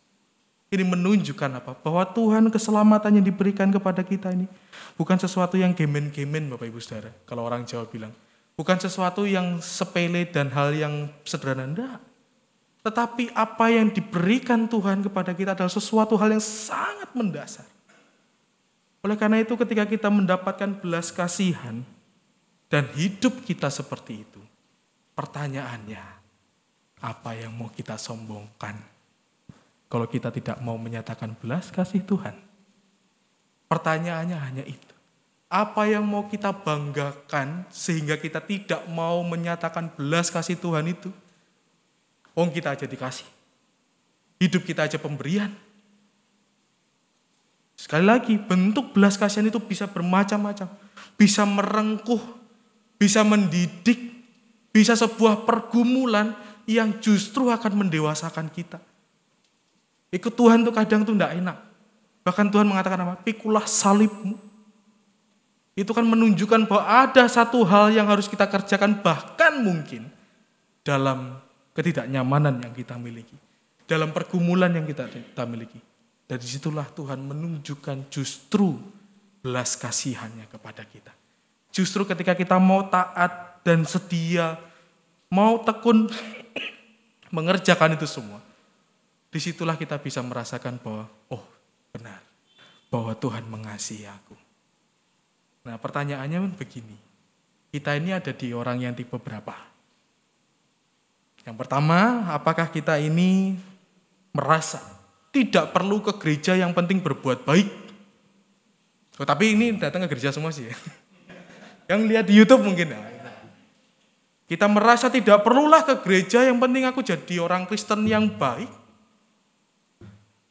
Ini menunjukkan apa? Bahwa Tuhan keselamatan yang diberikan kepada kita ini bukan sesuatu yang gemen-gemen Bapak Ibu Saudara. Kalau orang Jawa bilang. Bukan sesuatu yang sepele dan hal yang sederhana. Enggak. Tetapi apa yang diberikan Tuhan kepada kita adalah sesuatu hal yang sangat mendasar. Oleh karena itu ketika kita mendapatkan belas kasihan, dan hidup kita seperti itu. Pertanyaannya, apa yang mau kita sombongkan? Kalau kita tidak mau menyatakan belas kasih Tuhan. Pertanyaannya hanya itu. Apa yang mau kita banggakan sehingga kita tidak mau menyatakan belas kasih Tuhan itu? Oh kita aja dikasih. Hidup kita aja pemberian. Sekali lagi, bentuk belas kasihan itu bisa bermacam-macam. Bisa merengkuh bisa mendidik, bisa sebuah pergumulan yang justru akan mendewasakan kita. Ikut Tuhan tuh kadang tuh tidak enak. Bahkan Tuhan mengatakan apa? Pikulah salibmu. Itu kan menunjukkan bahwa ada satu hal yang harus kita kerjakan bahkan mungkin dalam ketidaknyamanan yang kita miliki. Dalam pergumulan yang kita, kita miliki. Dari situlah Tuhan menunjukkan justru belas kasihannya kepada kita. Justru ketika kita mau taat dan setia, mau tekun mengerjakan itu semua, di situlah kita bisa merasakan bahwa, oh benar, bahwa Tuhan mengasihi aku. Nah pertanyaannya begini, kita ini ada di orang yang tipe berapa? Yang pertama, apakah kita ini merasa tidak perlu ke gereja yang penting berbuat baik? Oh, tapi ini datang ke gereja semua sih ya. Yang lihat di YouTube mungkin. Ya. Kita merasa tidak perlulah ke gereja, yang penting aku jadi orang Kristen yang baik.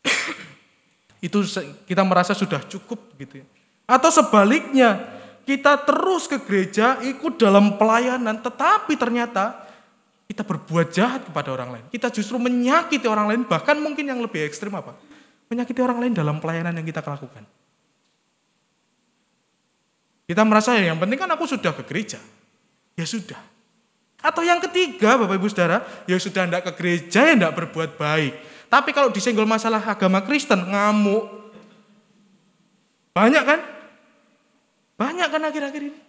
Itu kita merasa sudah cukup gitu ya. Atau sebaliknya, kita terus ke gereja, ikut dalam pelayanan, tetapi ternyata kita berbuat jahat kepada orang lain. Kita justru menyakiti orang lain, bahkan mungkin yang lebih ekstrim apa? Menyakiti orang lain dalam pelayanan yang kita lakukan. Kita merasa ya yang penting kan aku sudah ke gereja. Ya sudah. Atau yang ketiga Bapak Ibu Saudara, ya sudah tidak ke gereja ya tidak berbuat baik. Tapi kalau disenggol masalah agama Kristen, ngamuk. Banyak kan? Banyak kan akhir-akhir ini.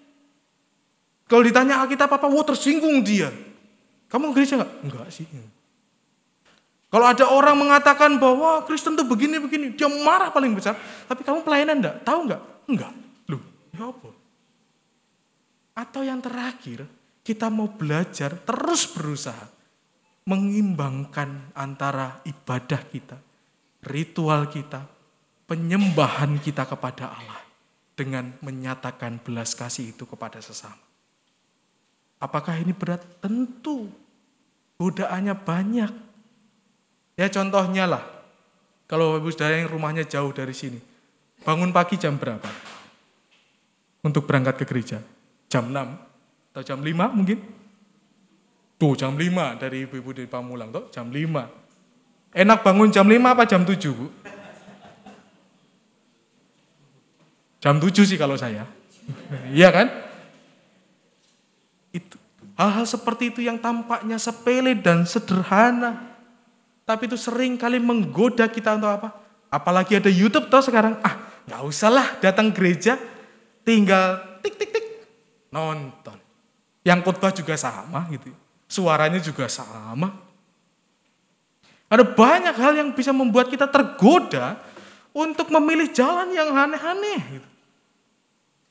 Kalau ditanya Alkitab apa, wah tersinggung dia. Kamu gereja enggak? Enggak sih. Kalau ada orang mengatakan bahwa Kristen tuh begini-begini, dia marah paling besar. Tapi kamu pelayanan enggak? Tahu enggak? Enggak. Ya apa? Atau yang terakhir, kita mau belajar terus berusaha mengimbangkan antara ibadah kita, ritual kita, penyembahan kita kepada Allah dengan menyatakan belas kasih itu kepada sesama. Apakah ini berat? Tentu. Godaannya banyak. Ya contohnya lah, kalau ibu saudara yang rumahnya jauh dari sini, bangun pagi jam berapa? untuk berangkat ke gereja? Jam 6 atau jam 5 mungkin? Tuh jam 5 dari ibu-ibu dari Pamulang tuh jam 5. Enak bangun jam 5 apa jam 7 Bu? Jam 7 sih kalau saya. Iya kan? Itu hal-hal seperti itu yang tampaknya sepele dan sederhana. Tapi itu sering kali menggoda kita untuk apa? Apalagi ada YouTube toh sekarang. Ah, nggak usahlah datang gereja, tinggal tik tik tik nonton. Yang khotbah juga sama gitu. Suaranya juga sama. Ada banyak hal yang bisa membuat kita tergoda untuk memilih jalan yang aneh-aneh. Gitu.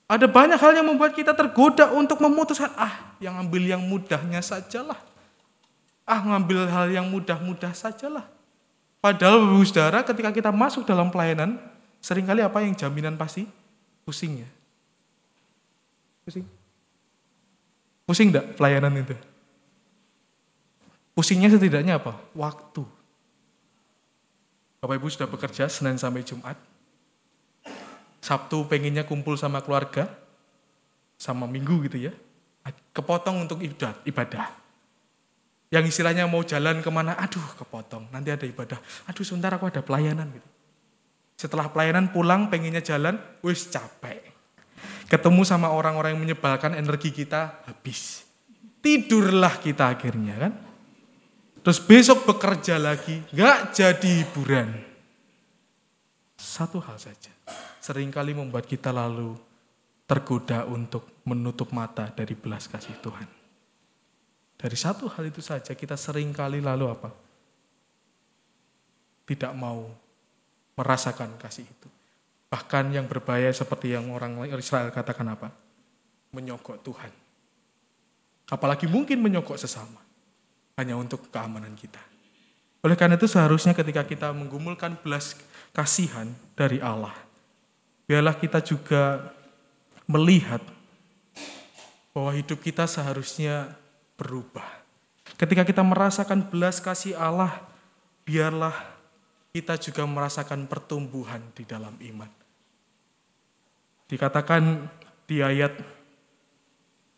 Ada banyak hal yang membuat kita tergoda untuk memutuskan, ah yang ambil yang mudahnya sajalah. Ah ngambil hal yang mudah-mudah sajalah. Padahal Bapak Saudara ketika kita masuk dalam pelayanan, sering kali apa yang jaminan pasti? Pusing ya. Pusing. Pusing enggak pelayanan itu? Pusingnya setidaknya apa? Waktu. Bapak Ibu sudah bekerja Senin sampai Jumat. Sabtu pengennya kumpul sama keluarga, sama Minggu gitu ya. Kepotong untuk ibadah. Yang istilahnya mau jalan ke mana, aduh kepotong, nanti ada ibadah. Aduh sebentar aku ada pelayanan gitu. Setelah pelayanan pulang pengennya jalan, wis capek. Ketemu sama orang-orang yang menyebalkan energi kita habis. Tidurlah kita akhirnya kan. Terus besok bekerja lagi, nggak jadi hiburan. Satu hal saja, sering kali membuat kita lalu tergoda untuk menutup mata dari belas kasih Tuhan. Dari satu hal itu saja kita sering kali lalu apa? Tidak mau merasakan kasih itu. Bahkan yang berbahaya seperti yang orang Israel katakan apa? Menyogok Tuhan. Apalagi mungkin menyogok sesama. Hanya untuk keamanan kita. Oleh karena itu seharusnya ketika kita menggumulkan belas kasihan dari Allah. Biarlah kita juga melihat bahwa hidup kita seharusnya berubah. Ketika kita merasakan belas kasih Allah, biarlah kita juga merasakan pertumbuhan di dalam iman. Dikatakan di ayat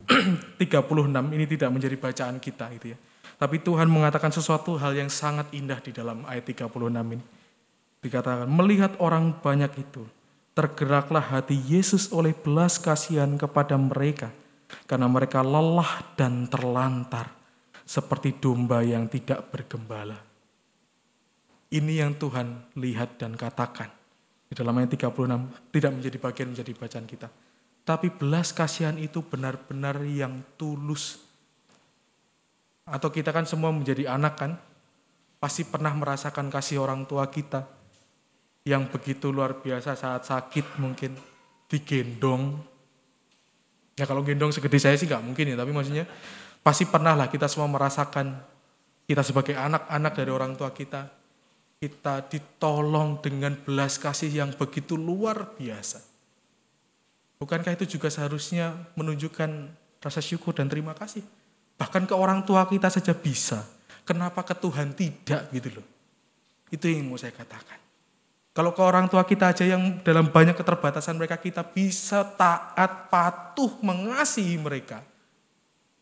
36 ini tidak menjadi bacaan kita itu ya. Tapi Tuhan mengatakan sesuatu hal yang sangat indah di dalam ayat 36 ini. Dikatakan melihat orang banyak itu, tergeraklah hati Yesus oleh belas kasihan kepada mereka karena mereka lelah dan terlantar seperti domba yang tidak bergembala. Ini yang Tuhan lihat dan katakan. Di dalam ayat 36 tidak menjadi bagian menjadi bacaan kita. Tapi belas kasihan itu benar-benar yang tulus. Atau kita kan semua menjadi anak kan, pasti pernah merasakan kasih orang tua kita yang begitu luar biasa saat sakit mungkin digendong, Ya kalau gendong segede saya sih nggak mungkin ya, tapi maksudnya pasti pernah lah kita semua merasakan kita sebagai anak-anak dari orang tua kita, kita ditolong dengan belas kasih yang begitu luar biasa. Bukankah itu juga seharusnya menunjukkan rasa syukur dan terima kasih? Bahkan ke orang tua kita saja bisa. Kenapa ke Tuhan tidak gitu loh. Itu yang mau saya katakan. Kalau ke orang tua kita aja yang dalam banyak keterbatasan mereka kita bisa taat, patuh, mengasihi mereka.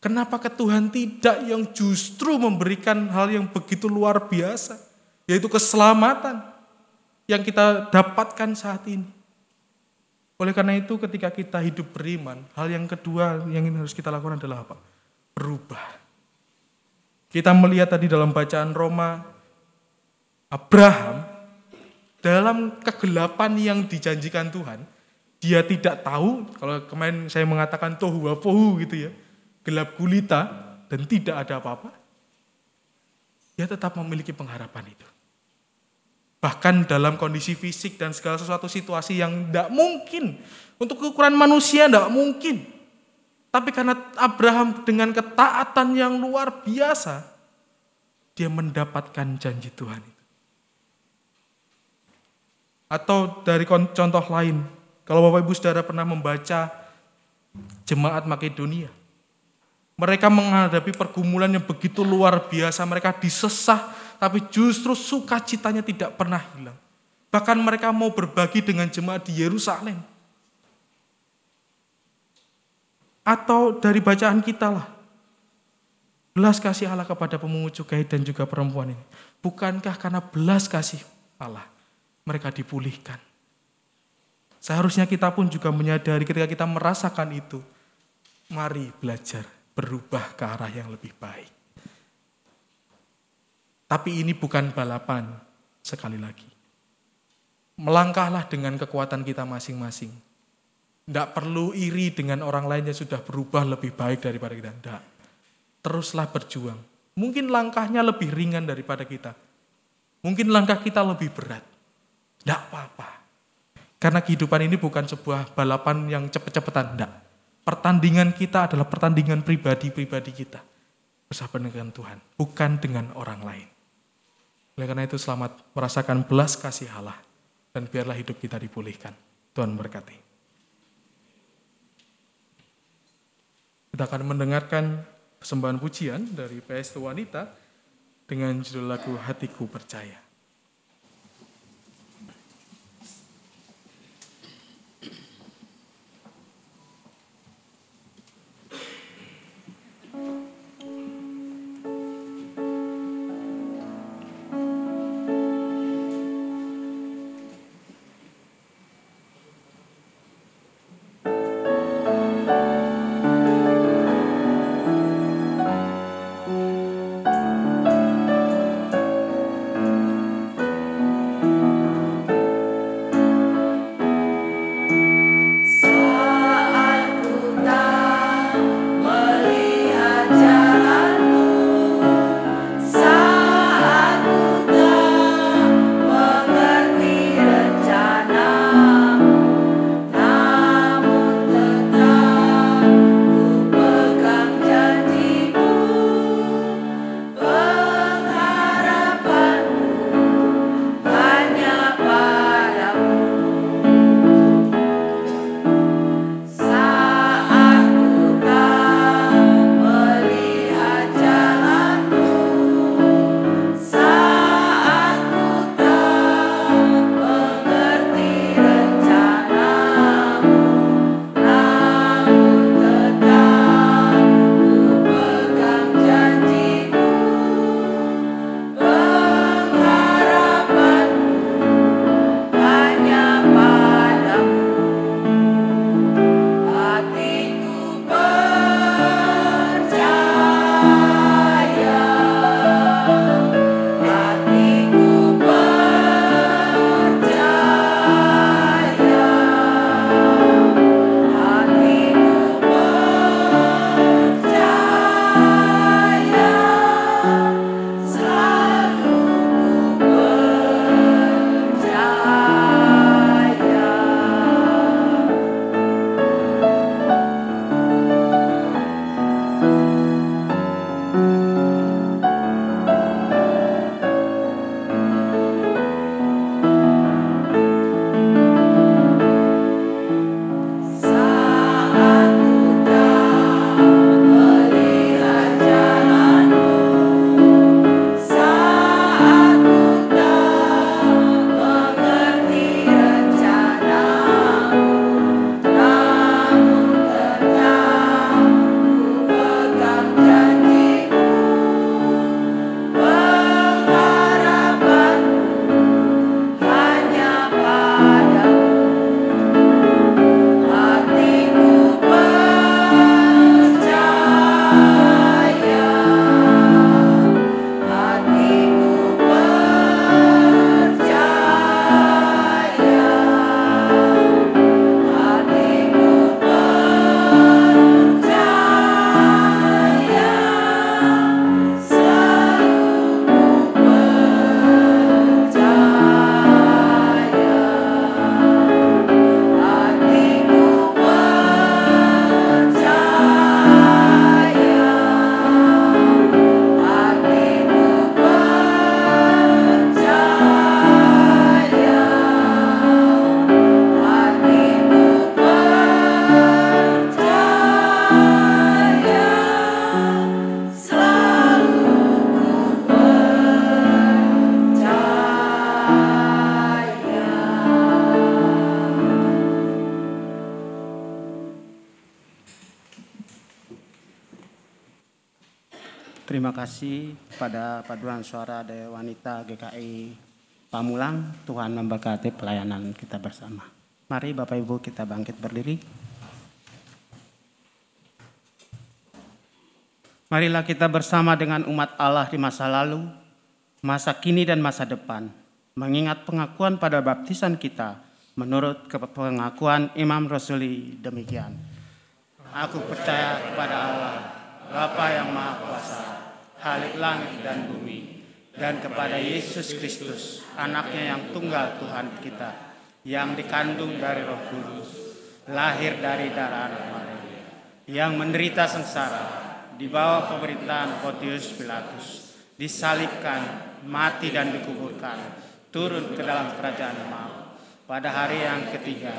Kenapa ke Tuhan tidak yang justru memberikan hal yang begitu luar biasa, yaitu keselamatan yang kita dapatkan saat ini. Oleh karena itu ketika kita hidup beriman, hal yang kedua yang harus kita lakukan adalah apa? Berubah. Kita melihat tadi dalam bacaan Roma, Abraham dalam kegelapan yang dijanjikan Tuhan, dia tidak tahu, kalau kemarin saya mengatakan tohu wapohu gitu ya, gelap gulita dan tidak ada apa-apa, dia tetap memiliki pengharapan itu. Bahkan dalam kondisi fisik dan segala sesuatu situasi yang tidak mungkin, untuk ukuran manusia tidak mungkin. Tapi karena Abraham dengan ketaatan yang luar biasa, dia mendapatkan janji Tuhan itu. Atau dari contoh lain, kalau Bapak Ibu Saudara pernah membaca jemaat Makedonia, mereka menghadapi pergumulan yang begitu luar biasa, mereka disesah, tapi justru sukacitanya tidak pernah hilang. Bahkan mereka mau berbagi dengan jemaat di Yerusalem. Atau dari bacaan kita lah, belas kasih Allah kepada pemungut cukai dan juga perempuan ini. Bukankah karena belas kasih Allah mereka dipulihkan. Seharusnya kita pun juga menyadari ketika kita merasakan itu, mari belajar berubah ke arah yang lebih baik. Tapi ini bukan balapan, sekali lagi. Melangkahlah dengan kekuatan kita masing-masing. Tidak perlu iri dengan orang lain yang sudah berubah lebih baik daripada kita. Tidak. Teruslah berjuang. Mungkin langkahnya lebih ringan daripada kita. Mungkin langkah kita lebih berat. Tidak apa-apa. Karena kehidupan ini bukan sebuah balapan yang cepet-cepetan. Tidak. Pertandingan kita adalah pertandingan pribadi-pribadi kita. Bersama dengan Tuhan. Bukan dengan orang lain. Oleh karena itu selamat merasakan belas kasih Allah dan biarlah hidup kita dipulihkan. Tuhan berkati. Kita akan mendengarkan persembahan pujian dari PS Wanita dengan judul lagu Hatiku Percaya. Kasih pada Paduan Suara Daya Wanita GKI Pamulang. Tuhan memberkati pelayanan kita bersama. Mari Bapak Ibu kita bangkit berdiri. Marilah kita bersama dengan umat Allah di masa lalu, masa kini dan masa depan, mengingat pengakuan pada baptisan kita menurut pengakuan Imam Rasuli demikian. Aku percaya kepada Allah, Bapa yang Maha Kuasa, Halik langit dan bumi, dan kepada Yesus Kristus, anaknya yang tunggal Tuhan kita, yang dikandung dari roh kudus, lahir dari darah anak Maria, yang menderita sengsara, di bawah pemerintahan Pontius Pilatus, disalibkan, mati dan dikuburkan, turun ke dalam kerajaan maut. Pada hari yang ketiga,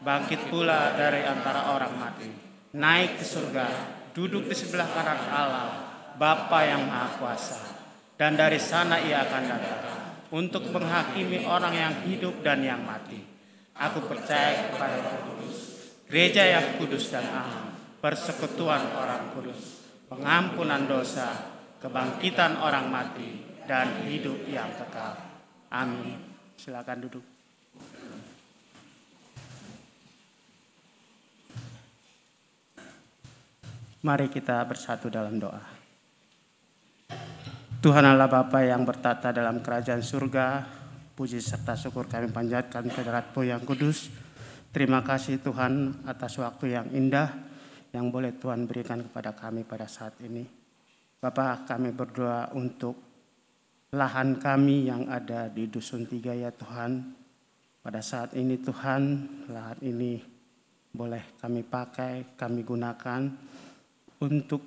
bangkit pula dari antara orang mati, naik ke surga, duduk di sebelah kanan Allah, Bapa yang Maha Kuasa. Dan dari sana ia akan datang untuk menghakimi orang yang hidup dan yang mati. Aku percaya kepada Kudus, gereja yang kudus dan aman, persekutuan orang kudus, pengampunan dosa, kebangkitan orang mati, dan hidup yang kekal. Amin. Silakan duduk. Mari kita bersatu dalam doa. Tuhan Allah Bapa yang bertata dalam kerajaan surga, puji serta syukur kami panjatkan ke Mu yang kudus. Terima kasih Tuhan atas waktu yang indah yang boleh Tuhan berikan kepada kami pada saat ini. Bapak kami berdoa untuk lahan kami yang ada di Dusun Tiga ya Tuhan. Pada saat ini Tuhan, lahan ini boleh kami pakai, kami gunakan untuk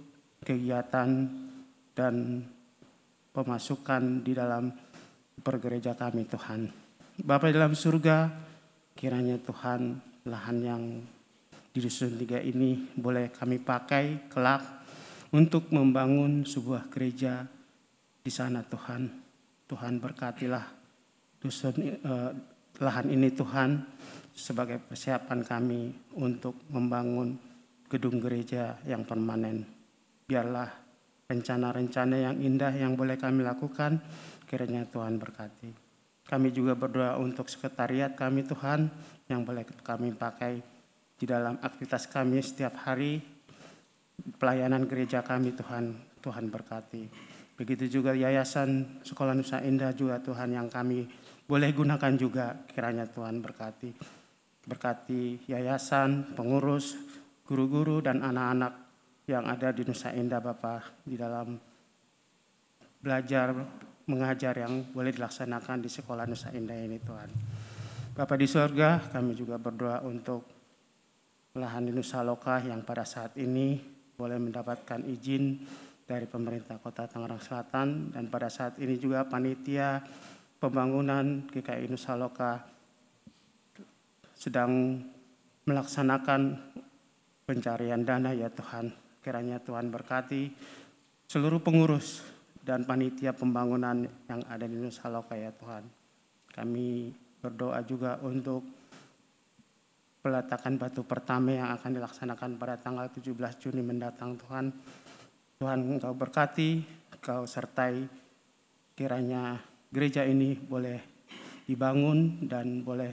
kegiatan dan pemasukan di dalam pergereja kami Tuhan. Bapak dalam surga, kiranya Tuhan lahan yang di dusun tiga ini boleh kami pakai kelak untuk membangun sebuah gereja di sana Tuhan. Tuhan berkatilah dusun eh, lahan ini Tuhan sebagai persiapan kami untuk membangun gedung gereja yang permanen. Biarlah rencana-rencana yang indah yang boleh kami lakukan, kiranya Tuhan berkati. Kami juga berdoa untuk sekretariat kami Tuhan yang boleh kami pakai di dalam aktivitas kami setiap hari, pelayanan gereja kami Tuhan, Tuhan berkati. Begitu juga Yayasan Sekolah Nusa Indah juga Tuhan yang kami boleh gunakan juga kiranya Tuhan berkati. Berkati yayasan, pengurus, guru-guru dan anak-anak yang ada di Nusa Indah Bapak di dalam belajar mengajar yang boleh dilaksanakan di sekolah Nusa Indah ini Tuhan. Bapak di surga kami juga berdoa untuk lahan di Nusa Loka yang pada saat ini boleh mendapatkan izin dari pemerintah kota Tangerang Selatan dan pada saat ini juga panitia pembangunan GKI Nusa Loka sedang melaksanakan pencarian dana ya Tuhan. Kiranya Tuhan berkati seluruh pengurus dan panitia pembangunan yang ada di Nusa Loka ya Tuhan. Kami berdoa juga untuk peletakan batu pertama yang akan dilaksanakan pada tanggal 17 Juni mendatang Tuhan. Tuhan Engkau berkati, Engkau sertai kiranya gereja ini boleh dibangun dan boleh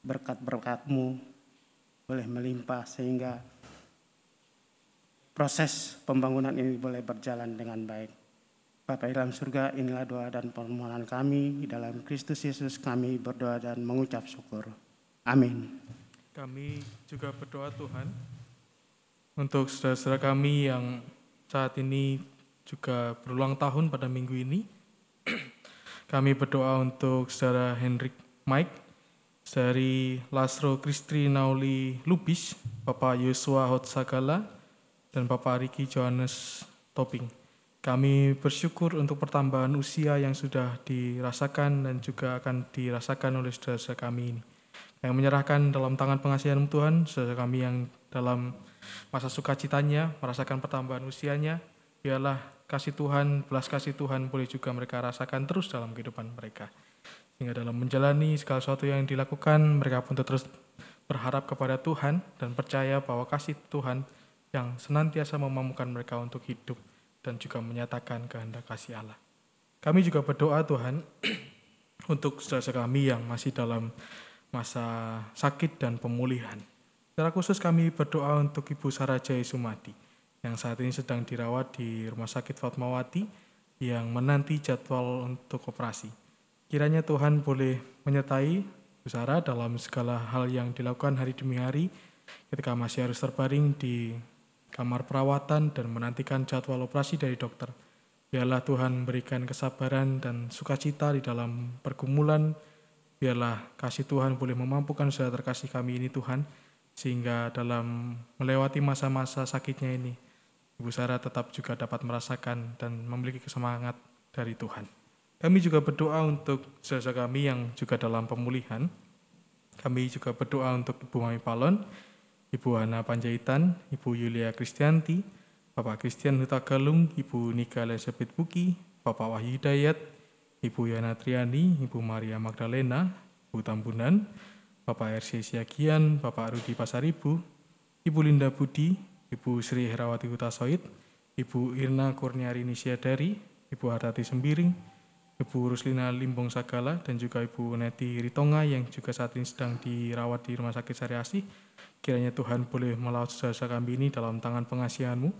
berkat-berkatmu boleh melimpah sehingga proses pembangunan ini boleh berjalan dengan baik. Bapak dalam surga, inilah doa dan permohonan kami. Di dalam Kristus Yesus kami berdoa dan mengucap syukur. Amin. Kami juga berdoa Tuhan untuk saudara-saudara kami yang saat ini juga berulang tahun pada minggu ini. kami berdoa untuk saudara Hendrik Mike dari Lasro Kristri Nauli Lubis, Bapak Yosua Hotsagala, dan Bapak Riki Johannes Toping. Kami bersyukur untuk pertambahan usia yang sudah dirasakan dan juga akan dirasakan oleh saudara-saudara kami ini. Yang menyerahkan dalam tangan pengasihan Tuhan, saudara kami yang dalam masa sukacitanya merasakan pertambahan usianya, biarlah kasih Tuhan, belas kasih Tuhan boleh juga mereka rasakan terus dalam kehidupan mereka. Sehingga dalam menjalani segala sesuatu yang dilakukan, mereka pun terus berharap kepada Tuhan dan percaya bahwa kasih Tuhan yang senantiasa memampukan mereka untuk hidup dan juga menyatakan kehendak kasih Allah. Kami juga berdoa Tuhan untuk saudara kami yang masih dalam masa sakit dan pemulihan. Secara khusus kami berdoa untuk Ibu Sarajaya Sumati yang saat ini sedang dirawat di Rumah Sakit Fatmawati yang menanti jadwal untuk operasi. Kiranya Tuhan boleh menyertai Sarah dalam segala hal yang dilakukan hari demi hari ketika masih harus terbaring di kamar perawatan dan menantikan jadwal operasi dari dokter. Biarlah Tuhan berikan kesabaran dan sukacita di dalam pergumulan. Biarlah kasih Tuhan boleh memampukan saudara terkasih kami ini Tuhan, sehingga dalam melewati masa-masa sakitnya ini, Ibu Sarah tetap juga dapat merasakan dan memiliki kesemangat dari Tuhan. Kami juga berdoa untuk saudara kami yang juga dalam pemulihan. Kami juga berdoa untuk Ibu Mami Palon, Ibu Hana Panjaitan, Ibu Yulia Kristianti, Bapak Christian Huta Galung, Ibu Nika Elizabeth Buki, Bapak Wahyu Hidayat, Ibu Yana Triani, Ibu Maria Magdalena, Ibu Tambunan, Bapak RC Siagian, Bapak Rudi Pasaribu, Ibu Linda Budi, Ibu Sri Herawati Hutasoid, Ibu Irna Kurniari Nisiadari, Ibu Hartati Sembiring, Ibu Ruslina Limbong Sagala, dan juga Ibu Neti Ritonga yang juga saat ini sedang dirawat di Rumah Sakit Sariasi. Kiranya Tuhan boleh melawat saudara kami ini dalam tangan pengasihanmu,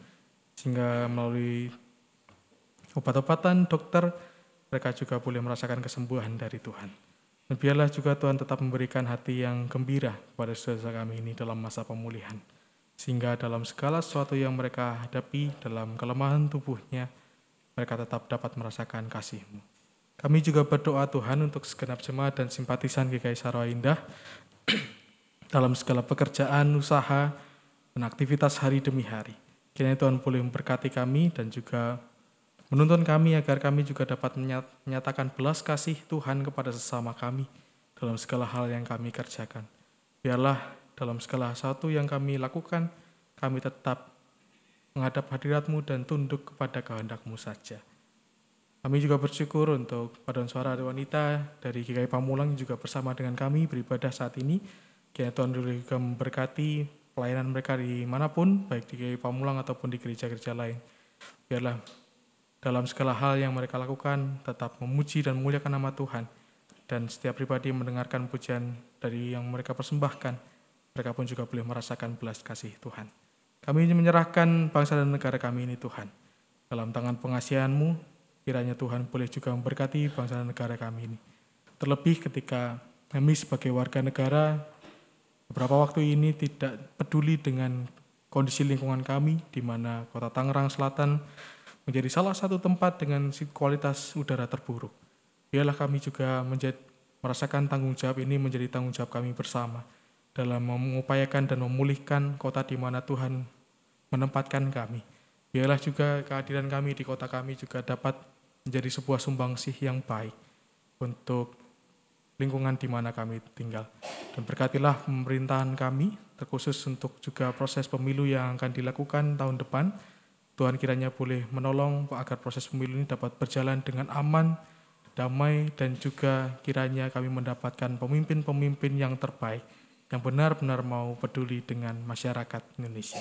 sehingga melalui obat-obatan dokter, mereka juga boleh merasakan kesembuhan dari Tuhan. Dan biarlah juga Tuhan tetap memberikan hati yang gembira kepada saudara kami ini dalam masa pemulihan. Sehingga dalam segala sesuatu yang mereka hadapi dalam kelemahan tubuhnya, mereka tetap dapat merasakan kasih-Mu. Kami juga berdoa Tuhan untuk segenap jemaat dan simpatisan GKI Sarwa Indah dalam segala pekerjaan, usaha, dan aktivitas hari demi hari. Kiranya Tuhan boleh memberkati kami dan juga menuntun kami agar kami juga dapat menyatakan belas kasih Tuhan kepada sesama kami dalam segala hal yang kami kerjakan. Biarlah dalam segala sesuatu yang kami lakukan, kami tetap menghadap hadiratmu dan tunduk kepada kehendakmu saja. Kami juga bersyukur untuk paduan suara wanita dari GKI Pamulang juga bersama dengan kami beribadah saat ini. Kiranya Tuhan juga memberkati pelayanan mereka di mana pun, baik di GKI Pamulang ataupun di gereja-gereja lain. Biarlah dalam segala hal yang mereka lakukan tetap memuji dan memuliakan nama Tuhan. Dan setiap pribadi mendengarkan pujian dari yang mereka persembahkan, mereka pun juga boleh merasakan belas kasih Tuhan. Kami ingin menyerahkan bangsa dan negara kami ini Tuhan. Dalam tangan pengasihanmu, Kiranya Tuhan boleh juga memberkati bangsa dan negara kami ini. Terlebih ketika kami sebagai warga negara beberapa waktu ini tidak peduli dengan kondisi lingkungan kami di mana kota Tangerang Selatan menjadi salah satu tempat dengan kualitas udara terburuk. Biarlah kami juga menjadi, merasakan tanggung jawab ini menjadi tanggung jawab kami bersama dalam mengupayakan dan memulihkan kota di mana Tuhan menempatkan kami. Biarlah juga kehadiran kami di kota kami juga dapat menjadi sebuah sumbangsih yang baik untuk lingkungan di mana kami tinggal. Dan berkatilah pemerintahan kami, terkhusus untuk juga proses pemilu yang akan dilakukan tahun depan. Tuhan kiranya boleh menolong agar proses pemilu ini dapat berjalan dengan aman, damai, dan juga kiranya kami mendapatkan pemimpin-pemimpin yang terbaik, yang benar-benar mau peduli dengan masyarakat Indonesia.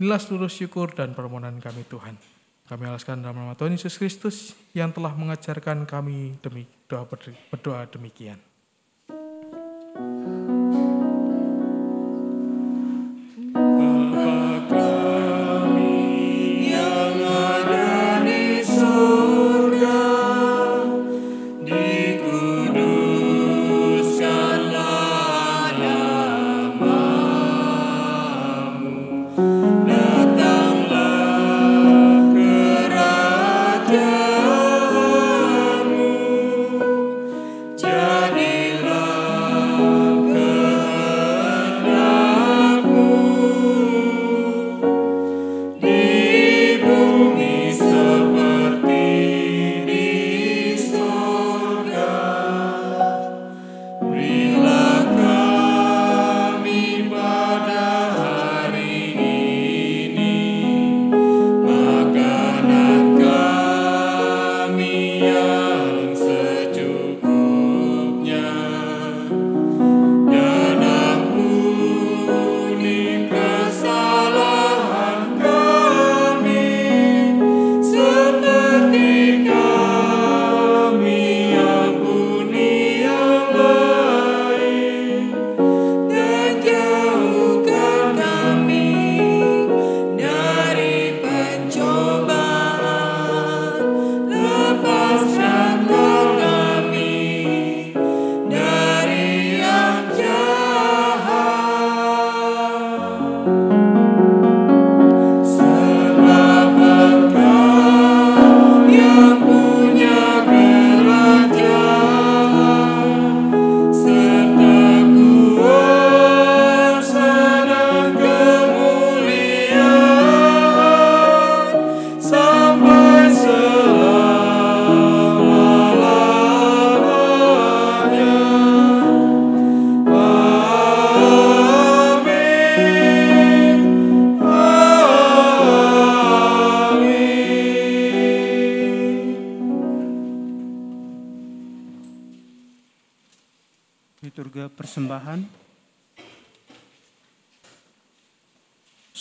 Inilah seluruh syukur dan permohonan kami Tuhan. Kami alaskan dalam nama Tuhan Yesus Kristus yang telah mengajarkan kami demi doa berdoa demikian.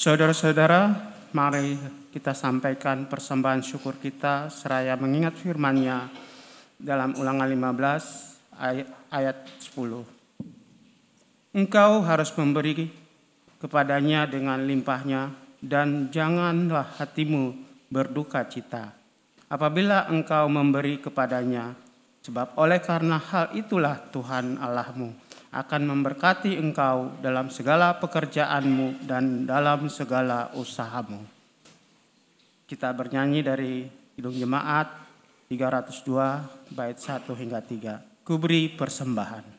Saudara-saudara, mari kita sampaikan persembahan syukur kita seraya mengingat firman-Nya dalam Ulangan 15 ayat, ayat 10. Engkau harus memberi kepadanya dengan limpahnya dan janganlah hatimu berduka cita apabila engkau memberi kepadanya sebab oleh karena hal itulah Tuhan Allahmu akan memberkati engkau dalam segala pekerjaanmu dan dalam segala usahamu. Kita bernyanyi dari Hidung Jemaat 302 bait 1 hingga 3. Kuberi persembahan.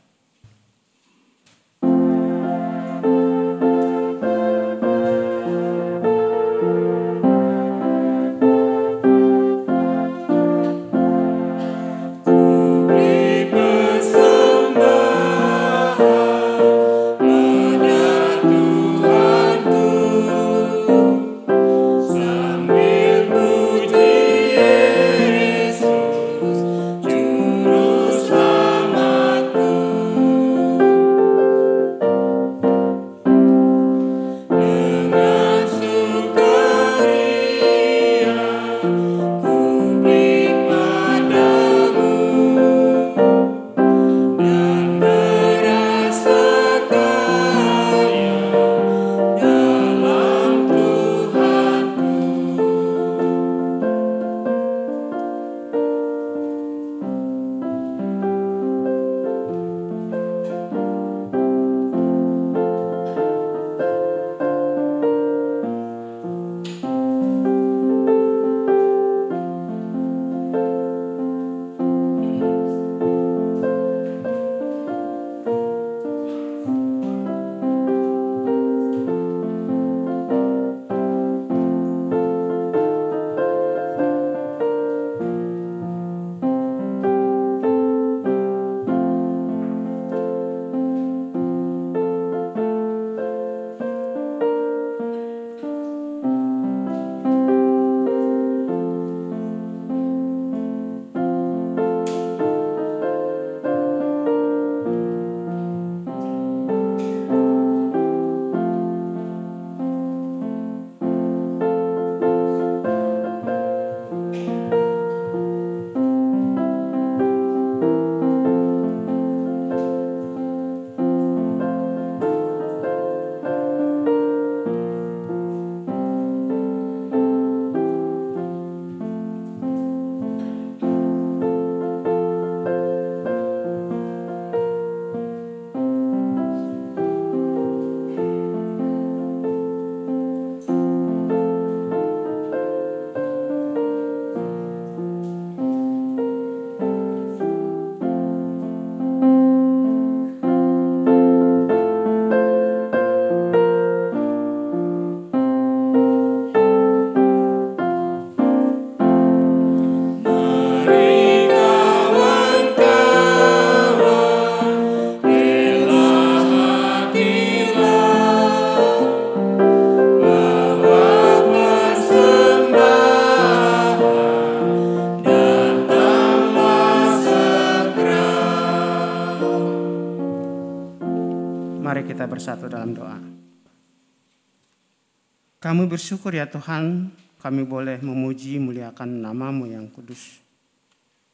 Kami bersyukur ya Tuhan, kami boleh memuji muliakan namamu yang kudus.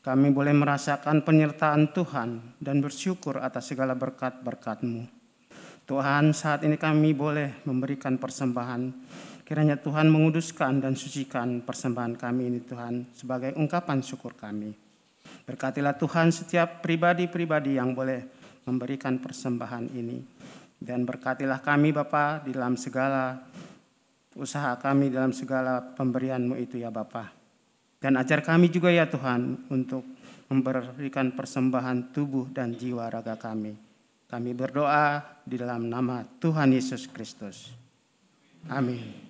Kami boleh merasakan penyertaan Tuhan dan bersyukur atas segala berkat berkatmu. Tuhan saat ini kami boleh memberikan persembahan. Kiranya Tuhan menguduskan dan sucikan persembahan kami ini Tuhan sebagai ungkapan syukur kami. Berkatilah Tuhan setiap pribadi-pribadi yang boleh memberikan persembahan ini. Dan berkatilah kami Bapa di dalam segala usaha kami dalam segala pemberianmu itu ya Bapa. Dan ajar kami juga ya Tuhan untuk memberikan persembahan tubuh dan jiwa raga kami. Kami berdoa di dalam nama Tuhan Yesus Kristus. Amin.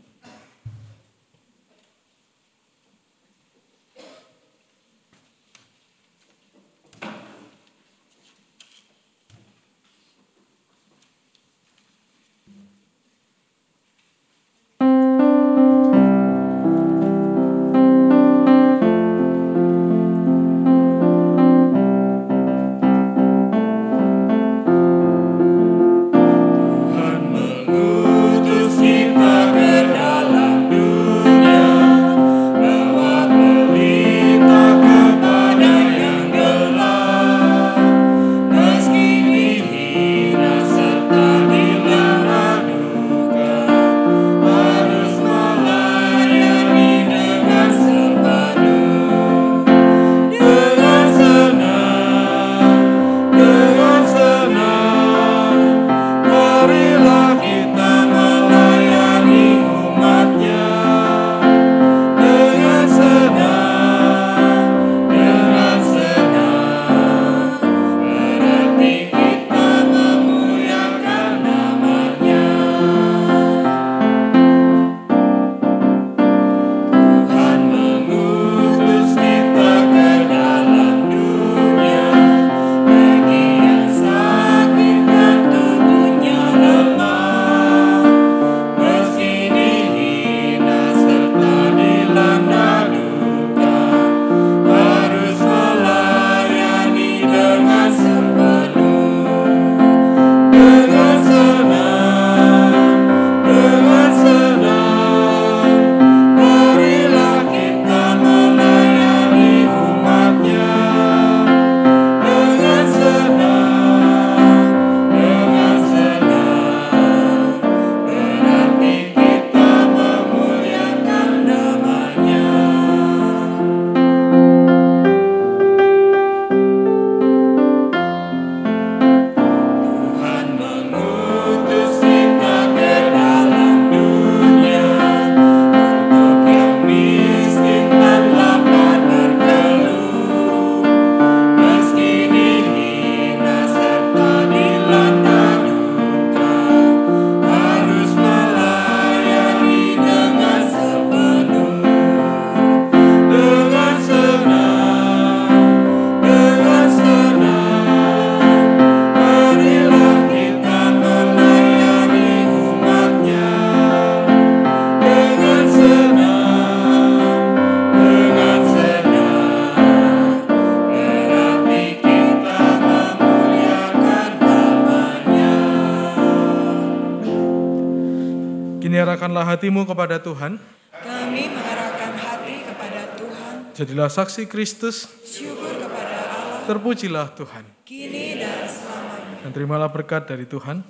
Hatimu kepada Tuhan. Kami mengarahkan hati kepada Tuhan. Jadilah saksi Kristus. Syukur kepada Allah. Terpujilah Tuhan. Kini dan selamanya. Dan terimalah berkat dari Tuhan.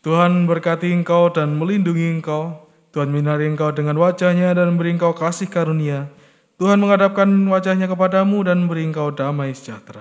Tuhan berkati engkau dan melindungi engkau. Tuhan minari engkau dengan wajahnya dan beri engkau kasih karunia. Tuhan menghadapkan wajahnya kepadamu dan beri engkau damai sejahtera.